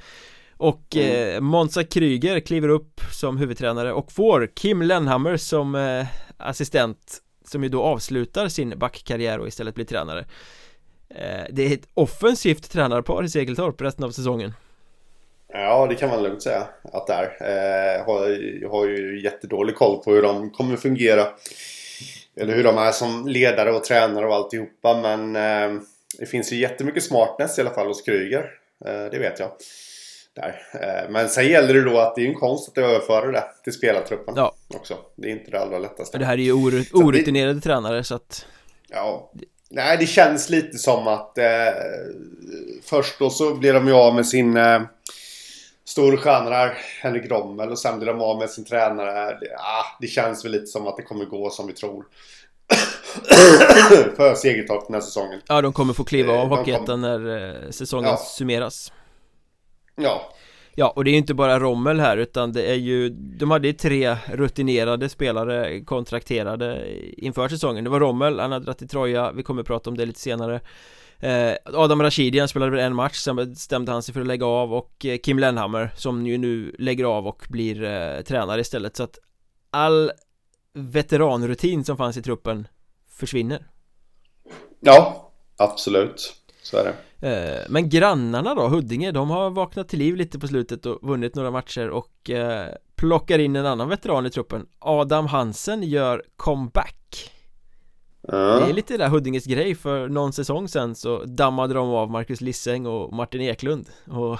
Och mm. eh, Monza Kryger kliver upp som huvudtränare och får Kim Lenhammer som eh, assistent Som ju då avslutar sin backkarriär och istället blir tränare. Eh, Det är ett offensivt tränarpar i Segeltorp resten av säsongen Ja, det kan man lugnt säga att det är. Eh, har, jag har ju jättedålig koll på hur de kommer fungera. Eller hur de är som ledare och tränare och alltihopa. Men eh, det finns ju jättemycket smartness i alla fall hos Kryger. Eh, det vet jag. Där. Eh, men sen gäller det då att det är en konst att överföra det till spelartruppen ja. också. Det är inte det allra lättaste. Det här är ju orutinerade det, tränare så att... Ja. Nej, det känns lite som att eh, först då så blir de ju av med sin storstjärna där, Henrik Rommel och sen blir de av med sin tränare. Det, ah, det känns väl lite som att det kommer gå som vi tror. <coughs> för Segertorp den här säsongen. Ja, de kommer få kliva av eh, Hockeyettan när eh, säsongen ja. summeras. Ja Ja, och det är ju inte bara Rommel här utan det är ju De hade ju tre rutinerade spelare kontrakterade inför säsongen Det var Rommel, han hade dragit till Troja, vi kommer prata om det lite senare Adam Rashidian spelade väl en match, sen bestämde han sig för att lägga av och eh, Kim Lenhammer som ju nu lägger av och blir eh, tränare istället. Så att all veteranrutin som fanns i truppen försvinner. Ja, absolut. Så är det. Eh, men grannarna då, Huddinge, de har vaknat till liv lite på slutet och vunnit några matcher och eh, plockar in en annan veteran i truppen. Adam Hansen gör comeback ja. Det är lite där Huddinges grej för någon säsong sen så dammade de av Marcus Lisseng och Martin Eklund och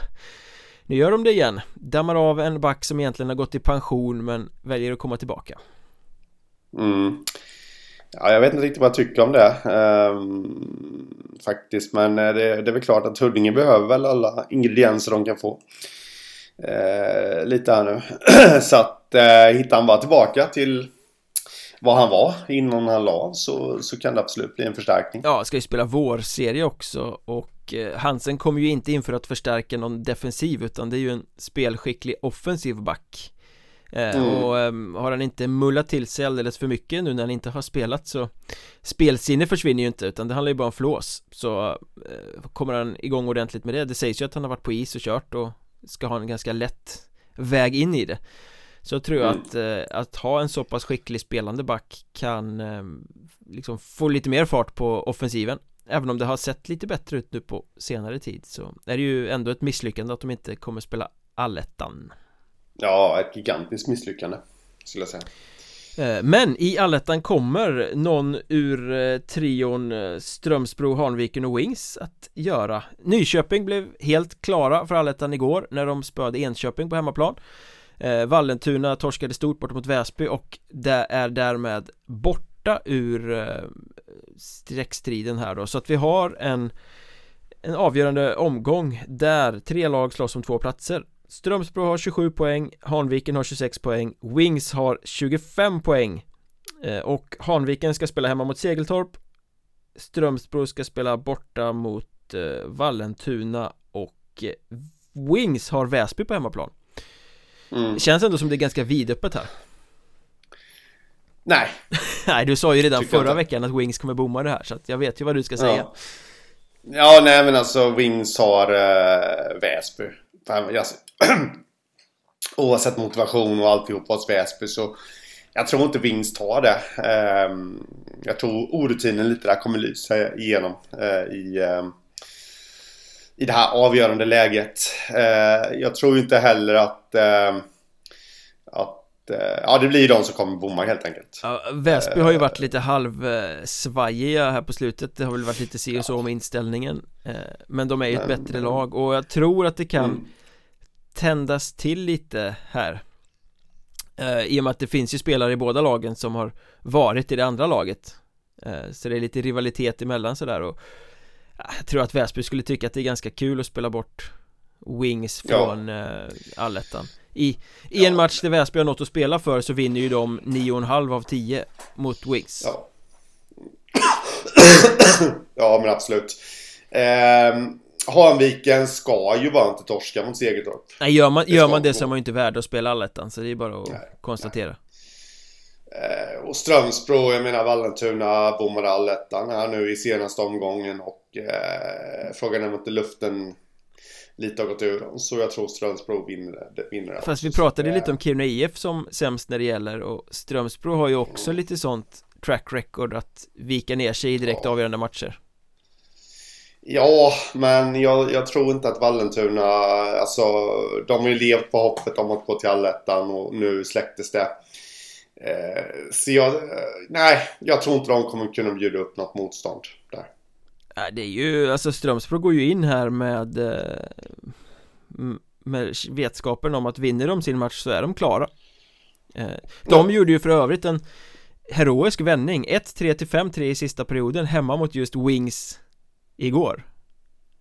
nu gör de det igen Dammar av en back som egentligen har gått i pension men väljer att komma tillbaka Mm Ja, jag vet inte riktigt vad jag tycker om det. Um, faktiskt. Men eh, det, det, är väl klart att Huddinge behöver väl alla ingredienser de kan få. eh, lite här nu. <clears throat> så att eh, hittar han bara tillbaka till vad han var innan han la så, så kan det absolut bli en förstärkning. Ja, ska ju spela vårserie också och eh, Hansen kommer ju inte in för att förstärka någon defensiv utan det är ju en spelskicklig offensiv back eh, mm. Och eh, har han inte mullat till sig alldeles för mycket nu när han inte har spelat så Spelsinne försvinner ju inte utan det handlar ju bara om flås Så eh, kommer han igång ordentligt med det Det sägs ju att han har varit på is och kört och ska ha en ganska lätt väg in i det så tror jag mm. att, eh, att ha en så pass skicklig spelande back kan eh, liksom få lite mer fart på offensiven. Även om det har sett lite bättre ut nu på senare tid så är det ju ändå ett misslyckande att de inte kommer spela allettan. Ja, ett gigantiskt misslyckande skulle jag säga. Eh, men i allettan kommer någon ur eh, trion eh, Strömsbro, Hanviken och Wings att göra. Nyköping blev helt klara för allettan igår när de spöade Enköping på hemmaplan eh, Vallentuna torskade stort bort mot Väsby och det är därmed borta ur eh, streckstriden här då. Så att vi har en en avgörande omgång där tre lag slåss om två platser. Strömsbro har 27 poäng, Hanviken har 26 poäng, Wings har 25 poäng. Eh, och Hanviken ska spela hemma mot Segeltorp. Strömsbro ska spela borta mot eh, Vallentuna och eh, Wings har Väsby på hemmaplan mm. Det känns ändå som det är ganska vidöppet här. Nej. <laughs> Nej, du sa ju redan Tycker förra veckan att Wings kommer bomma det här så att jag vet ju vad du ska säga. Ja, ja nej men alltså Wings har uh, Väsby. <clears throat> Oavsett motivation och alltihop hos Väsby så jag tror inte Wings tar det. Um, jag tror orutinen lite där kommer lysa igenom uh, i um, i det här avgörande läget. Eh, jag tror inte heller att, eh, att eh, ja, det blir de som kommer bomma helt enkelt. Ja, Väsby har ju varit lite halvsvajiga här på slutet. Det har väl varit lite si och så om inställningen. Men de är ju ett men, bättre lag och jag tror att det kan mm. tändas till lite här. I och med att det finns ju spelare i båda lagen som har varit i det andra laget. Så det är lite rivalitet emellan sådär och jag tror att Väsby skulle tycka att det är ganska kul att spela bort Wings från ja. uh, allettan. I, i en match där Väsby har något att spela för så vinner ju de 9,5 av 10 mot Wings. Ja. Ja men absolut. Eh, Hanviken ska ju bara inte torska mot Segeltorp Nej gör man, gör man det så är man ju inte värd att spela allettan så det är bara att nej, konstatera. nej. Eh, och Strömsbro, jag menar Vallentuna bommade allettan här nu i senaste omgången och eh, frågan är om inte luften lite har gått ur dem så jag tror Strömsbro vinner, vinner det Fast vi pratade lite om Kiruna IF som sämst när det gäller och Strömsbro har ju också mm. lite sånt track record att vika ner sig i direkt ja. avgörande matcher Ja, men jag, jag, tror inte att Vallentuna, alltså de har ju levt på hoppet om att gå till allettan och nu släcktes det Eh, så jag, eh, nej, jag tror inte de kommer kunna bjuda upp något motstånd där. Ja, det är ju, alltså Strömsbro går ju in här med eh, med vetskapen om att vinner de sin match så är de klara De ja. gjorde ju för övrigt en heroisk vändning 1-3 till 5-3 i sista perioden hemma mot just Wings igår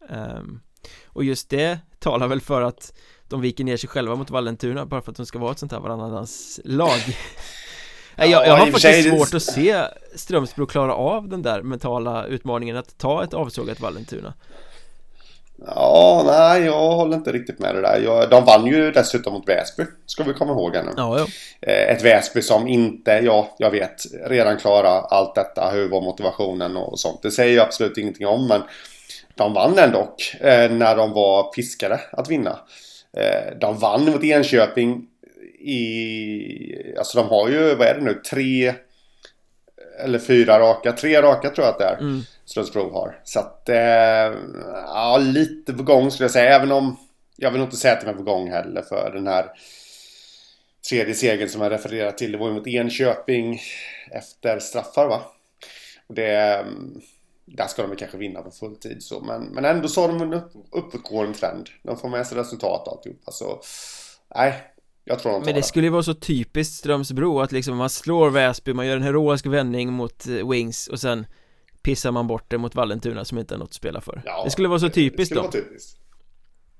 um, Och just det talar väl för att de viker ner sig själva mot Vallentuna bara för att de ska vara ett sånt här varannans lag Jag, jag har faktiskt svårt att se Strömsbro klara av den där mentala utmaningen att ta ett avsågat Vallentuna Ja, nej, jag håller inte riktigt med det där. Jag, de vann ju dessutom mot Väsby, ska vi komma ihåg här nu. Ja, ja. Eh, ett Väsby som inte, ja, jag vet, redan klarar allt detta, hur var motivationen och sånt. Det säger jag absolut ingenting om, men de vann ändå eh, när de var piskade att vinna. Eh, de vann mot Enköping i... Alltså de har ju, vad är det nu, tre eller fyra raka, tre raka tror jag att det är. Mm. Strömsbro har. Så att, eh, ja lite på gång skulle jag säga. Även om jag vill inte säga att de är på gång heller för den här tredje segern som jag refererar till. Det var ju mot Enköping efter straffar va? Och det, där ska de kanske vinna på fulltid så. Men, men ändå så har de en upp, uppåtgående trend. De får med sig resultat och alltihopa. Så nej, jag tror de Men det, det skulle ju vara så typiskt Strömsbro att liksom man slår Väsby, man gör en heroisk vändning mot eh, Wings och sen pissar man bort det mot Vallentuna som inte har något att spela för ja, Det skulle vara så typiskt det, det då typiskt.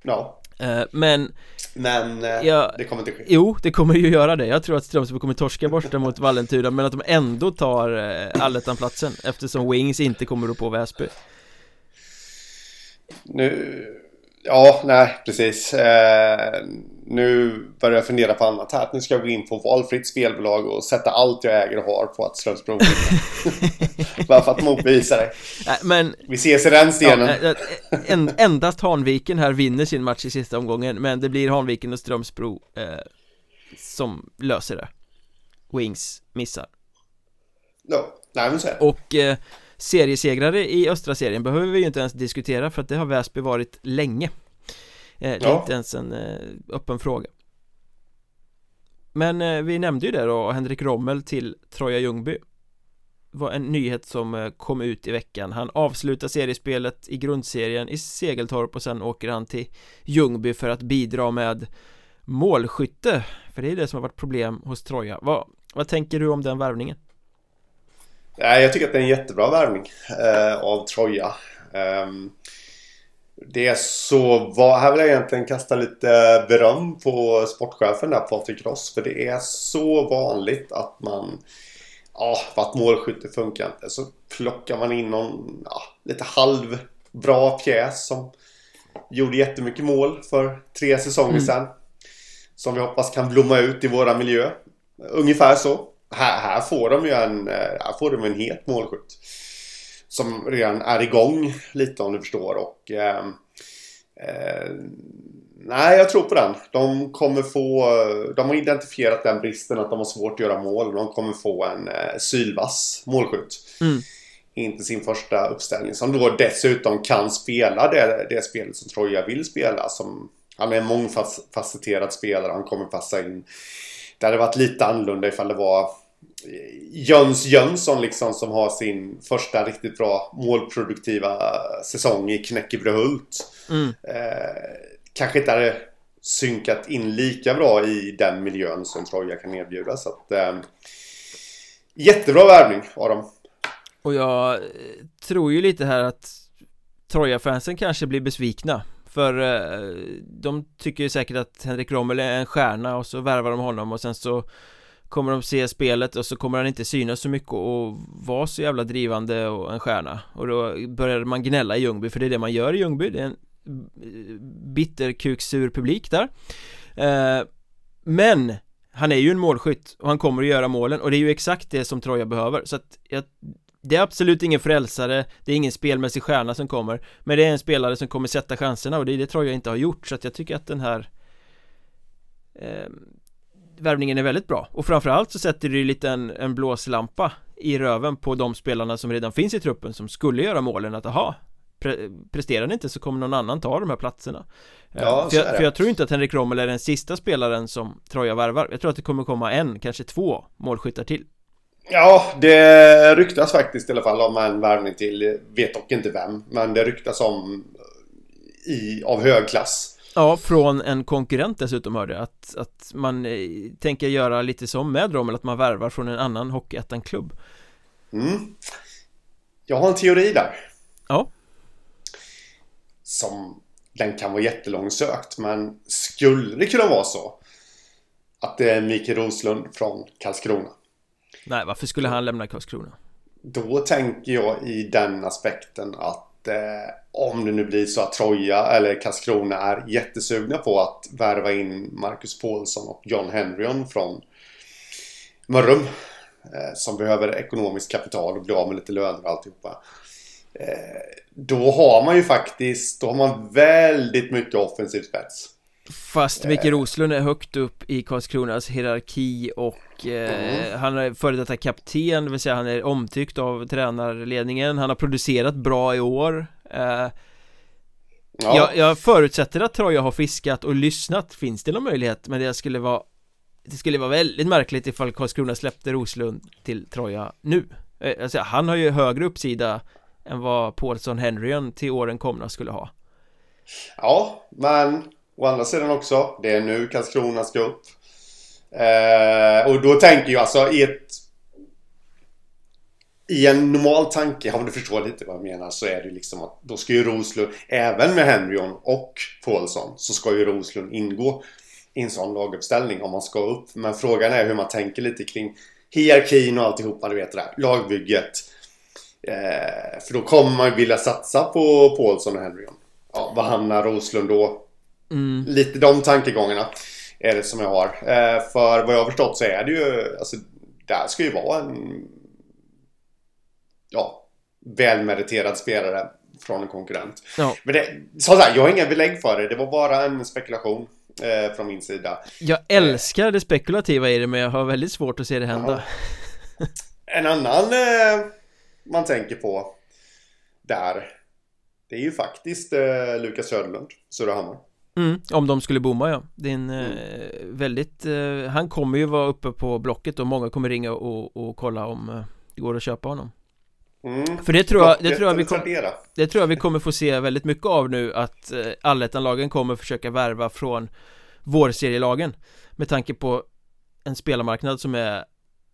Ja Eh, men Men eh, Ja. det kommer inte ske. Jo, det kommer ju göra det. Jag tror att Strömsbro kommer torska borta mot Vallentuna men att de ändå tar allettan-platsen eftersom Wings inte kommer upp på Väsby. Nu... Ja, nej, precis. Eh, nu börjar jag fundera på annat här. Nu ska jag gå in på valfritt spelbolag och sätta allt jag äger och har på att Strömsbro. <laughs> Bara för att motbevisa dig. Men Vi ses i den ja, stenen. eh, eh, en, endast Hanviken här vinner sin match i sista omgången men det blir Hanviken och Strömsbro eh, som löser det. Wings missar. Ja, nej, men så är det. Och eh, seriesegrare i östra serien behöver vi ju inte ens diskutera för att det har Väsby varit länge Det är Ja. inte ens en eh, öppen fråga Men eh, vi nämnde ju det då, Henrik Rommel till Troja Ljungby var en nyhet som eh, kom ut i veckan Han avslutar seriespelet i grundserien i Segeltorp och sen åker han till Ljungby för att bidra med målskytte För det är det som har varit problem hos Troja Vad, vad tänker du om den värvningen? Jag tycker att det är en jättebra värvning eh, av Troja. Ehm, det är så... Vad, här vill jag egentligen kasta lite beröm på sportchefen där, Patrik Ross. För det är så vanligt att man... Ja, för att målskytte funkar inte. Så plockar man in någon ja, lite halvbra pjäs som gjorde jättemycket mål för tre säsonger Mm. sedan. Som vi hoppas kan blomma ut i våra miljö. Ungefär så. Här, här får de ju en, här får de en het målskytt. Som redan är igång lite om du förstår. Och, ehm, eh, nej, jag tror på den. De kommer få... De har identifierat den bristen att de har svårt att göra mål. De kommer få en eh, sylvass målskytt. Mm. Inte sin första uppställning. Som då dessutom kan spela det, det spelet som Troja vill spela. Som, han är en mångfacetterad spelare. Han kommer passa in. Det hade varit lite annorlunda ifall det var eh, Jöns Jönsson liksom som har sin första riktigt bra målproduktiva säsong i Knäckebrehult. Mm. Eh, kanske inte hade synkat in lika bra i den miljön som Troja kan erbjuda. Så att, eh, jättebra värvning av dem. Och jag eh, tror ju lite här att Troja-fansen kanske blir besvikna För eh, de tycker ju säkert att Henrik Rommel är en stjärna och så värvar de honom och sen så Kommer de se spelet och så kommer han inte synas så mycket och vara så jävla drivande och en stjärna. Och då börjar man gnälla i Ljungby för det är det man gör i Ljungby. Det är en eh, bitterkuksur publik där. Eh, men han är ju en målskytt och han kommer att göra målen och det är ju exakt det som Troja behöver. Så att jag, det är absolut ingen frälsare, det är ingen spelmässig stjärna som kommer Men det är en spelare som kommer sätta chanserna och det är det Troja inte har gjort. Så att jag tycker att den här eh, Värvningen är väldigt bra och framförallt så sätter det ju lite en, en blåslampa i röven på de spelarna som redan finns i truppen som skulle göra målen att aha pre Presterar ni inte så kommer någon annan ta de här platserna Eh, Ja, för, jag, för jag tror inte att Henrik Rommel är den sista spelaren som Troja värvar Jag tror att det kommer komma en, kanske två målskyttar till Ja, det ryktas faktiskt i alla fall om en värvning till. Vet dock inte vem. Men det ryktas om i, av hög klass. Ja, från en konkurrent dessutom hörde jag att, att man eh, tänker göra lite som med Rommel, att man värvar från en annan Hockeyettan-klubb Mm. Jag har en teori där. Ja, Som den kan vara jättelångsökt. Men skulle det kunna vara så. Att det är Mikael Roslund från Karlskrona. nej varför skulle han lämna Karlskrona? Då tänker jag i den aspekten att Eh, om det nu blir så att Troja eller Karlskrona är jättesugna på att värva in Marcus Paulsson och John Henryon från Mörrum. Eh, som behöver ekonomiskt kapital och bli av med lite löner och alltihopa. Eh, då har man ju faktiskt, då har man väldigt mycket offensiv spets. Fast Micke Roslund är högt upp i Karlskronas hierarki och eh, han är före detta kapten, det vill säga han är omtyckt av tränarledningen Han har producerat bra i år eh, Ja, jag, jag förutsätter att Troja har fiskat och lyssnat Finns det någon möjlighet? Men det skulle vara Det skulle vara väldigt märkligt ifall Karlskrona släppte Roslund till Troja nu Eh, Alltså han har ju högre uppsida Än vad Paulsson Henryon till åren komna skulle ha Ja, men å andra sidan också. Det är nu Karlskrona ska upp. Eh, och då tänker jag alltså i ett... i en normal tanke, om du förstår lite vad jag menar, så är det liksom att då ska ju Roslund, även med Henryon och Paulsson, så ska ju Roslund ingå i en sån laguppställning om man ska upp. Men frågan är hur man tänker lite kring hierarkin och alltihopa, du vet det där. Lagbygget. Eh, för då kommer man vilja satsa på Paulsson och Henryon. Ja, vad hamnar Roslund då? Mm. Lite de tankegångarna är det som jag har. Eh, för vad jag har förstått så är det ju, alltså, där ska ju vara en ja, välmeriterad spelare från en konkurrent. Ja. Men det, så här, jag har inga belägg för det. Det var bara en spekulation eh, från min sida. Jag älskar det spekulativa i det, men jag har väldigt svårt att se det hända. Ja. En annan eh, man tänker på där, det är ju faktiskt eh, Lukas Söderlund, Surahammar. Mm, om de skulle bomma ja. Det är en mm. eh, väldigt eh, Han kommer ju vara uppe på blocket och många kommer ringa och, och kolla om eh, det går att köpa honom. Mm. För det tror jag, det tror jag vi kom, Det tror jag vi kommer få se väldigt mycket av nu att eh, allettanlagen kommer försöka värva från vårserielagen Med tanke på en spelarmarknad som är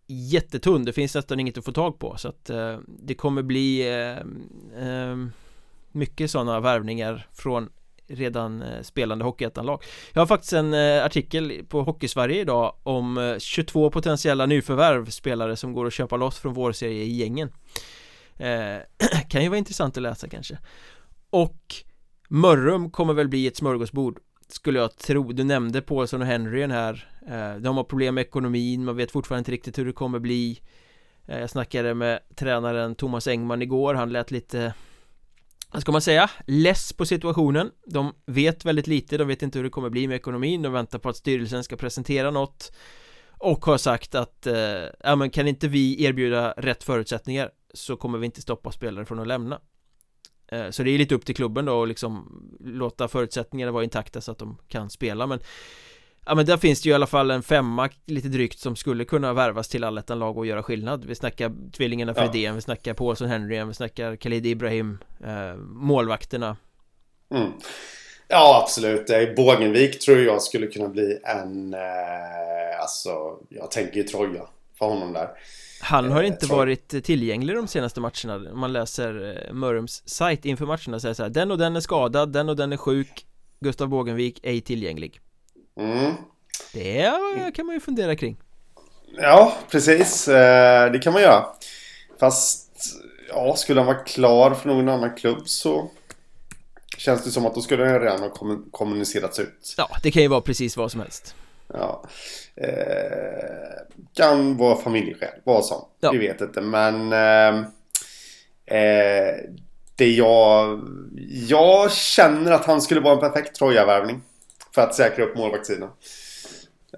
jättetunn, det finns nästan inget att få tag på så att eh, det kommer bli eh, eh, mycket sådana värvningar från redan eh, spelande Hockeyettan-lag. Jag har faktiskt en eh, artikel på Hockeysverige idag om eh, 22 potentiella nyförvärv spelare som går att köpa loss från vår serie i gängen. Eh, <clears throat> kan ju vara intressant att läsa kanske. Och Mörrum kommer väl bli ett smörgåsbord Skulle jag tro, du nämnde Paulsson och Henryn här. Eh, De har problem med ekonomin, man vet fortfarande inte riktigt hur det kommer bli. Eh, Jag snackade med tränaren Thomas Engman igår, han lät lite ska man säga, less på situationen. De vet väldigt lite, de vet inte hur det kommer bli med ekonomin. De väntar på att styrelsen ska presentera något Och har sagt att, eh, ja men kan inte vi erbjuda rätt förutsättningar så kommer vi inte stoppa spelare från att lämna. Eh, Så det är lite upp till klubben då och liksom låta förutsättningarna vara intakta så att de kan spela. Men Ja men där finns det ju i alla fall en femma lite drygt som skulle kunna värvas till allettan-lag och göra skillnad. Vi snackar tvillingarna Fredén, ja. vi snackar Paulsson Henry, vi snackar Khalid Ibrahim eh, Målvakterna. Mm. Ja absolut, Bågenvik tror jag skulle kunna bli en eh, Alltså jag tänker ju Troja för honom där. Han har eh, inte varit tillgänglig de senaste matcherna. Om man läser eh, Mörrums sajt inför matcherna säger så här Den och den är skadad, den och den är sjuk. Gustav Bågenvik ej tillgänglig mm. Det kan man ju fundera kring Ja, precis eh, Det kan man göra Fast Ja, skulle han vara klar för någon annan klubb så Känns det som att då skulle den redan ha kommunicerats ut Ja, det kan ju vara precis vad som helst Ja. Eh, kan vara familjeskäl, vad som. Ja. Vi vet inte men eh, eh, Det jag Jag känner att han skulle vara en perfekt Troja-värvning För att säkra upp målvaktssidan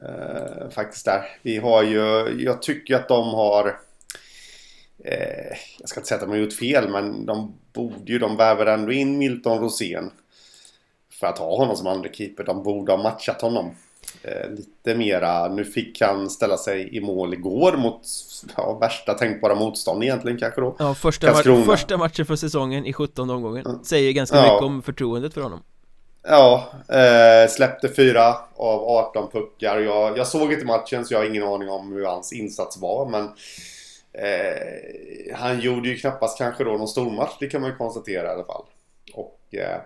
eh, Faktiskt där. Vi har ju Jag tycker att de har eh, Jag ska inte säga att de har gjort fel men de borde ju De värvar ändå in Milton Rosén För att ha honom som andra keeper. De borde ha matchat honom Eh, lite mera, nu fick han ställa sig i mål igår mot ja, värsta tänkbara motstånd egentligen kanske då. Ja, första, ma första matchen för säsongen i 17 omgången mm. Säger ganska ja. mycket om förtroendet för honom Ja, eh, släppte fyra av 18 puckar. Jag, jag såg inte matchen så jag har ingen aning om hur hans insats var men eh, Han gjorde ju knappast kanske då någon stormatch, det kan man ju konstatera i alla fall. Och eh,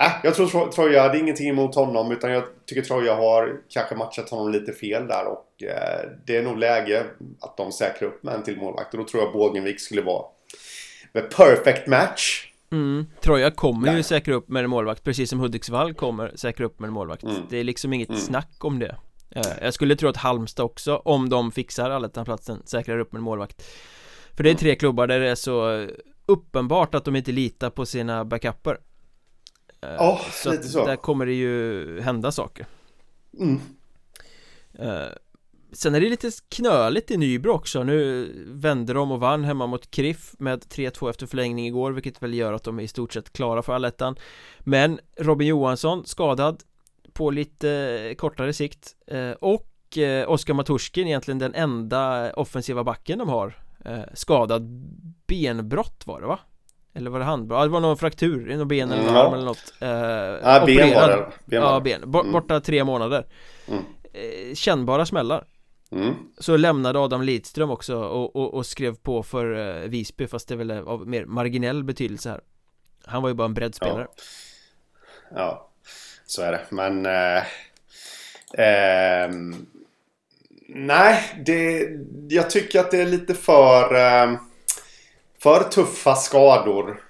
Äh, jag tror Troja, hade ingenting emot honom utan jag tycker Troja har kanske matchat honom lite fel där och eh, det är nog läge att de säkrar upp med en till målvakt. Och då tror jag Bågenvik skulle vara the perfect match. Mm. Troja kommer ju säkra upp med en målvakt precis som Hudiksvall kommer säkra upp med en målvakt. Mm. Det är liksom inget mm. snack om det. Eh, jag skulle tro att Halmstad också, om de fixar allettan-platsen, säkrar upp med en målvakt. För det är tre klubbar där det är så uppenbart att de inte litar på sina backuper Ja, så lite så där kommer det ju hända saker mm. Uh, sen är det lite knöligt i Nybro också. Nu vände de och vann hemma mot Kriff med 3-2 efter förlängning igår Vilket väl gör att de är i stort sett klara för allettan. Men Robin Johansson skadad På lite kortare sikt uh, Och uh, Oskar Maturskin egentligen den enda offensiva backen de har Skadad. Benbrott var det va? Eller var det handbrott? Ja, det var någon fraktur i någon ben eller mm, arm eller något. Eh, Ja, ben var det. ben Ja, ben, mm. borta tre månader. Mm. eh, Kännbara smällar mm. Så lämnade Adam Lidström också och, och, och skrev på för uh, Visby fast det är väl av mer marginell betydelse här Han var ju bara en breddspelare Ja, ja så är det men uh, uh, Nej, det, jag tycker att det är lite för ehm, För tuffa skador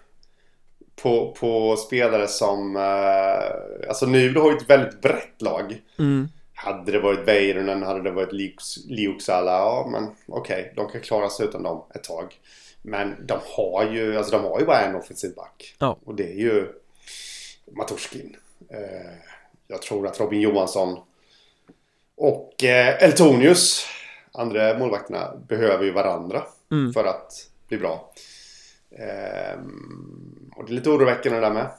på, på spelare som... Eh, alltså Nybro har ju ett väldigt brett lag. Mm. Hade det varit Väyrynen, hade det varit Liuksala, ja men okej, okay, de kan klara sig utan dem ett tag. Men de har ju, alltså de har ju bara en offensiv back. Ja. Och det är ju Matorskin. Eh, jag tror att Robin Johansson och eh, Eltonius, andra målvakterna, behöver ju varandra mm. för att bli bra. Ehm, och det är lite oroväckande det där med.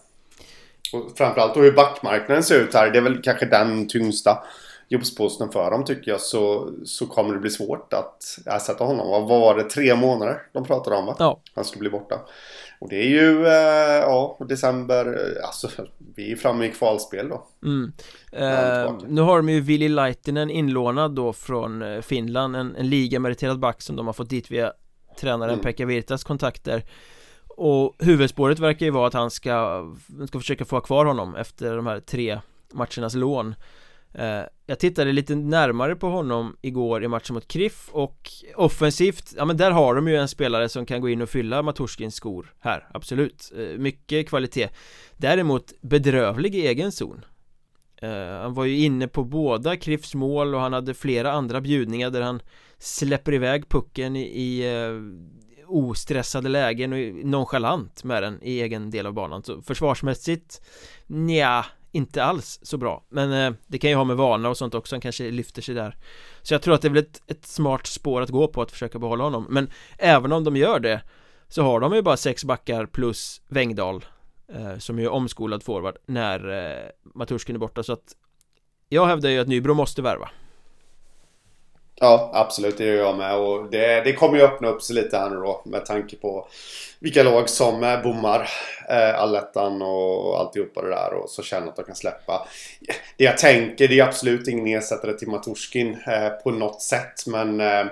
Och framförallt då hur backmarknaden ser ut här. Det är väl kanske den tyngsta jobbsposten för dem tycker jag. Så, så kommer det bli svårt att ersätta honom. Vad var det? Tre månader de pratade om va? Ja. Han skulle bli borta. Och det är ju, eh, ja, december, eh, alltså vi är framme i kvalspel då. Mm. Eh, nu har de ju Willy Laitinen inlånad då från eh, Finland, en, en ligameriterad back som de har fått dit via tränaren mm. Pekka Virtas kontakter och huvudspåret verkar ju vara att han ska, ska försöka få kvar honom efter de här tre matchernas lån Eh, jag tittade lite närmare på honom igår i matchen mot Kriff och offensivt, ja men där har de ju en spelare som kan gå in och fylla Matorskins skor här, absolut. Eh, mycket kvalitet. Däremot bedrövlig i egen zon. Eh, han var ju inne på båda Kriffs mål och han hade flera andra bjudningar där han släpper iväg pucken i, i ostressade lägen och nonchalant med den i egen del av banan. Så försvarsmässigt Nja, inte alls så bra. Men eh, det kan ju ha med vana och sånt också, han kanske lyfter sig där. Så jag tror att det är väl ett, ett smart spår att gå på att försöka behålla honom. Men även om de gör det Så har de ju bara sex backar plus Wengdal eh, Som ju är omskolad forward när eh, Maturskin är borta. Så att Jag hävdar ju att Nybro måste värva. Ja, absolut. Det gör jag med. Och det, det kommer ju öppna upp sig lite här nu då med tanke på vilka lag som eh, bommar eh, allettan och alltihopa det där och så känner att de kan släppa. Det jag tänker, det är absolut ingen ersättare till Matorskin eh, på något sätt men eh,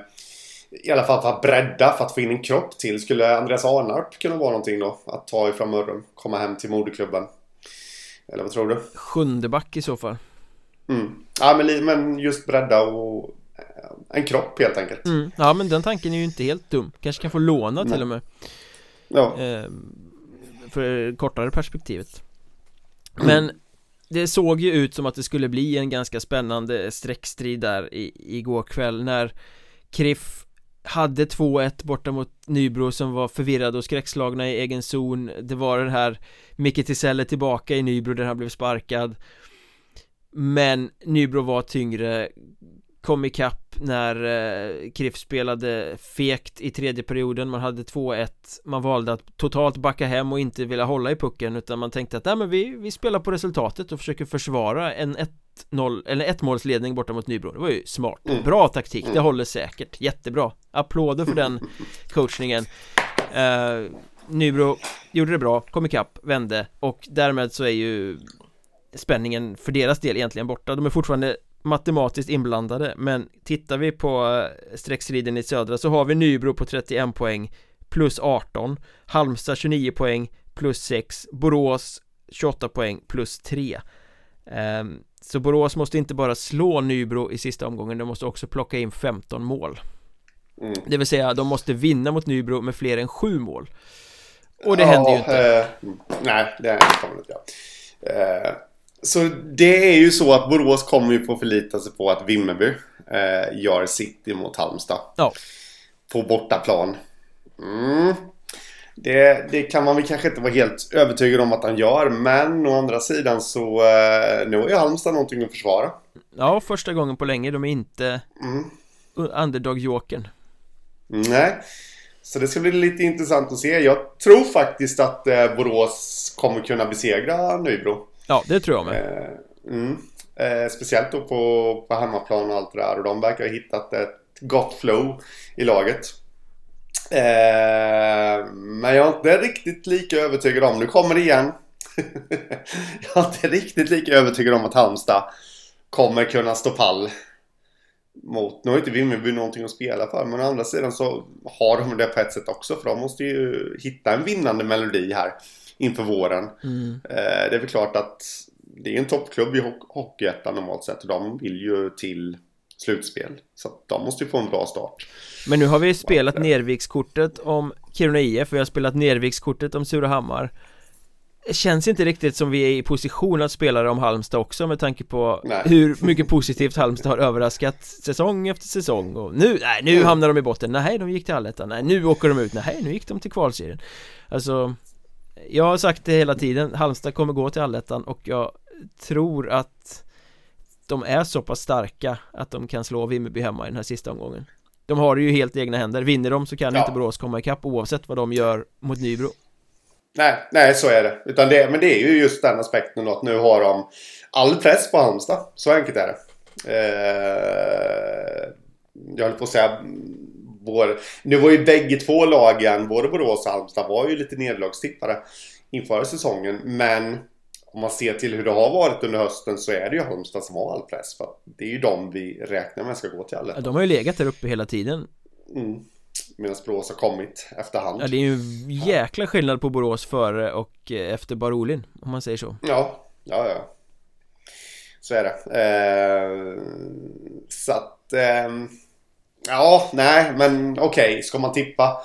i alla fall för att bredda, för att få in en kropp till. Skulle Andreas Arnarp kunna vara någonting då? Att ta ifrån Mörrum, komma hem till moderklubben? Eller vad tror du? Sjunde back i så fall. Mm. Ja, men, men just bredda och en kropp helt enkelt. Mm. Ja men den tanken är ju inte helt dum. Kanske kan få låna Nej. till och med. Ja. Eh, För kortare perspektivet. Men det såg ju ut som att det skulle bli en ganska spännande streckstrid där i, igår kväll när Kriff hade 2-1 borta mot Nybro som var förvirrade och skräckslagna i egen zon. Det var den här Micke Tiselle tillbaka i Nybro där han blev sparkad. Men Nybro var tyngre kom ikapp när eh, Kriff spelade fekt i tredje perioden. Man hade 2-1 Man valde att totalt backa hem och inte vilja hålla i pucken utan man tänkte att nej men vi, vi spelar på resultatet och försöker försvara en 1-0 eller 1 målsledning borta mot Nybro. Det var ju smart. Mm. Bra taktik, det mm. håller säkert. Jättebra. Applåder för den <laughs> coachningen. Eh, Nybro gjorde det bra, kom ikapp, vände. Och därmed så är ju spänningen för deras del egentligen borta. De är fortfarande matematiskt inblandade men tittar vi på eh, streckstriden i södra så har vi Nybro på 31 poäng plus 18 Halmstad 29 poäng plus 6 Borås 28 poäng plus 3 ehm, Så Borås måste inte bara slå Nybro i sista omgången de måste också plocka in 15 mål. Mm. Det vill säga de måste vinna mot Nybro med fler än 7 mål. Och det ja, händer ju inte. eh, Nej, det kommer inte göra. Eh, så det är ju så att Borås kommer ju få förlita sig på att Vimmerby eh, gör City mot Halmstad. Ja. På bortaplan. Mm. Det, det, kan man väl kanske inte vara helt övertygad om att han gör. Men å andra sidan så eh, nu har ju Halmstad någonting att försvara. Ja, första gången på länge. De är inte mm. underdog-jokern. Nej. Så det ska bli lite intressant att se. Jag tror faktiskt att eh, Borås kommer kunna besegra Nybro. Ja, det tror jag med. Eh, mm. eh, speciellt då på, på hemmaplan och allt det där. Och de verkar ha hittat ett gott flow i laget. Eh, men jag är inte riktigt lika övertygad om, nu kommer det igen. <laughs> jag är inte riktigt lika övertygad om att Halmstad kommer kunna stå pall mot, nu har inte Vimmerby någonting att spela för men å andra sidan så har de det på ett sätt också för de måste ju hitta en vinnande melodi här inför våren. Mm. Eh, det är väl klart att det är en toppklubb i Hockeyettan normalt sett och de vill ju till slutspel. Så att de måste ju få en bra start. Men nu har vi spelat Nervikskortet om Kiruna IF, vi har spelat Nervikskortet om Surahammar det känns inte riktigt som vi är i position att spela det om Halmstad också med tanke på Nej. hur mycket positivt Halmstad har överraskat säsong efter säsong och nu, nej nu hamnar de i botten, nej de gick till allettan, nej nu åker de ut, nej nu gick de till kvalserien Alltså Jag har sagt det hela tiden, Halmstad kommer gå till allettan och jag tror att De är så pass starka att de kan slå Vimmerby hemma i den här sista omgången De har det ju helt i egna händer, vinner de så kan Ja. inte Borås komma ikapp oavsett vad de gör mot Nybro Nej, nej så är det. Utan det. Men det är ju just den aspekten att nu har de all press på Halmstad. Så enkelt är det. Eh, jag höll på att säga... Vår, nu var ju bägge två lagen, både Borås och Halmstad, var ju lite nederlagstippare inför säsongen. Men om man ser till hur det har varit under hösten så är det ju Halmstad som har all press. För det är ju de vi räknar med ska gå till alla. De har ju legat där uppe hela tiden Mm. Medan Borås har kommit efterhand. Ja det är ju en jäkla skillnad på Borås före och eh, efter Barolin Om man säger så Ja, ja, ja. Så är det. Eh, så att... ehm, ja, nej, men okej. Ska man tippa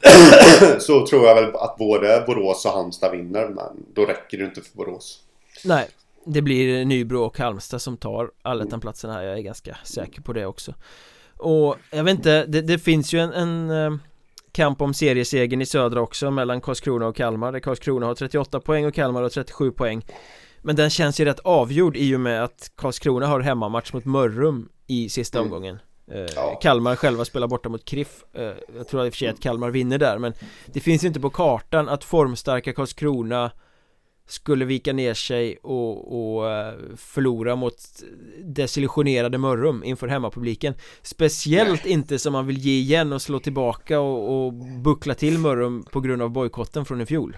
<clears throat> så tror jag väl att både Borås och Halmstad vinner. Men då räcker det inte för Borås. Nej Det blir Nybro och Halmstad som tar allettanplatsen här Jag är ganska säker på det också Och jag vet inte Det, det finns ju en, en eh, Kamp om seriesegern i södra också mellan Karlskrona och Kalmar där Karlskrona har 38 poäng och Kalmar har 37 poäng Men den känns ju rätt avgjord i och med att Karlskrona har hemmamatch mot Mörrum i sista Mm. omgången Ja. Kalmar själva spelar borta mot KRIF Eh, Jag tror i och för sig att Kalmar vinner där men Det finns ju inte på kartan att formstarka Karlskrona Skulle vika ner sig och, och eh, förlora mot desillusionerade Mörrum inför hemmapubliken Speciellt inte som man vill ge igen och slå tillbaka och, och buckla till Mörrum på grund av bojkotten från i fjol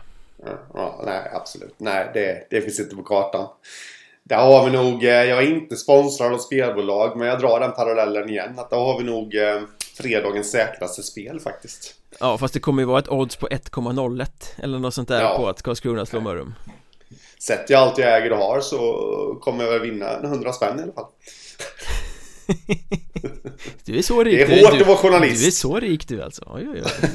ja, nej, absolut. Nej, det, det finns inte på kartan. Där har vi nog, eh, jag är inte sponsrad av spelbolag, men jag drar den parallellen igen. Att där har vi nog eh, fredagens säkraste spel faktiskt. Ja fast det kommer ju vara ett odds på 1,01 eller något sånt där Ja. på att Karlskrona slår Mörrum Sätter jag allt jag äger och har så kommer jag väl vinna en 100 spänn i alla fall. Du är så rik Det är hårt du, att vara journalist. Du är så rik du alltså, oj oj oj.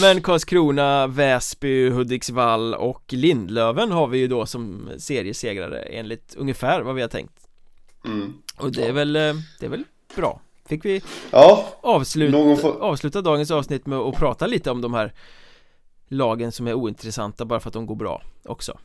Men Karlskrona, Väsby, Hudiksvall och Lindlöven har vi ju då som seriesegrare enligt ungefär vad vi har tänkt. Mm. Och det är väl, eh, det är väl bra. Fick vi Ja, avslut, Någon får- avsluta dagens avsnitt med att prata lite om de här lagen som är ointressanta bara för att de går bra också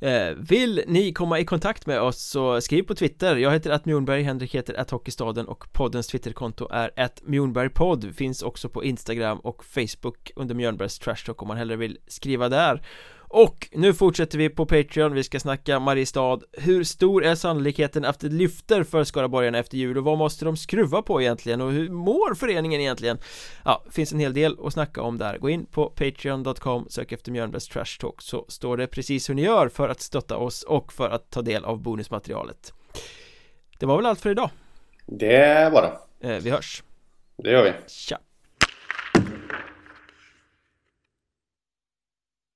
Eh, vill ni komma i kontakt med oss så skriv på Twitter. Jag heter att Mjornberg, Henrik heter att Hockeystaden och poddens Twitterkonto är att Mjornbergpodd Finns också på Instagram och Facebook under Mjörnbergs Trash Talk om man hellre vill skriva där och nu fortsätter vi på Patreon, vi ska snacka Mariestad Hur stor är sannolikheten att det lyfter för Skaraborgarna efter jul och vad måste de skruva på egentligen och hur mår föreningen egentligen? Ja, finns en hel del att snacka om där Gå in på patreon.com, sök efter Mjörnbergs Trash Talk så står det precis hur ni gör för att stötta oss och för att ta del av bonusmaterialet Det var väl allt för idag det var det. eh, Vi hörs, Det gör vi. tja!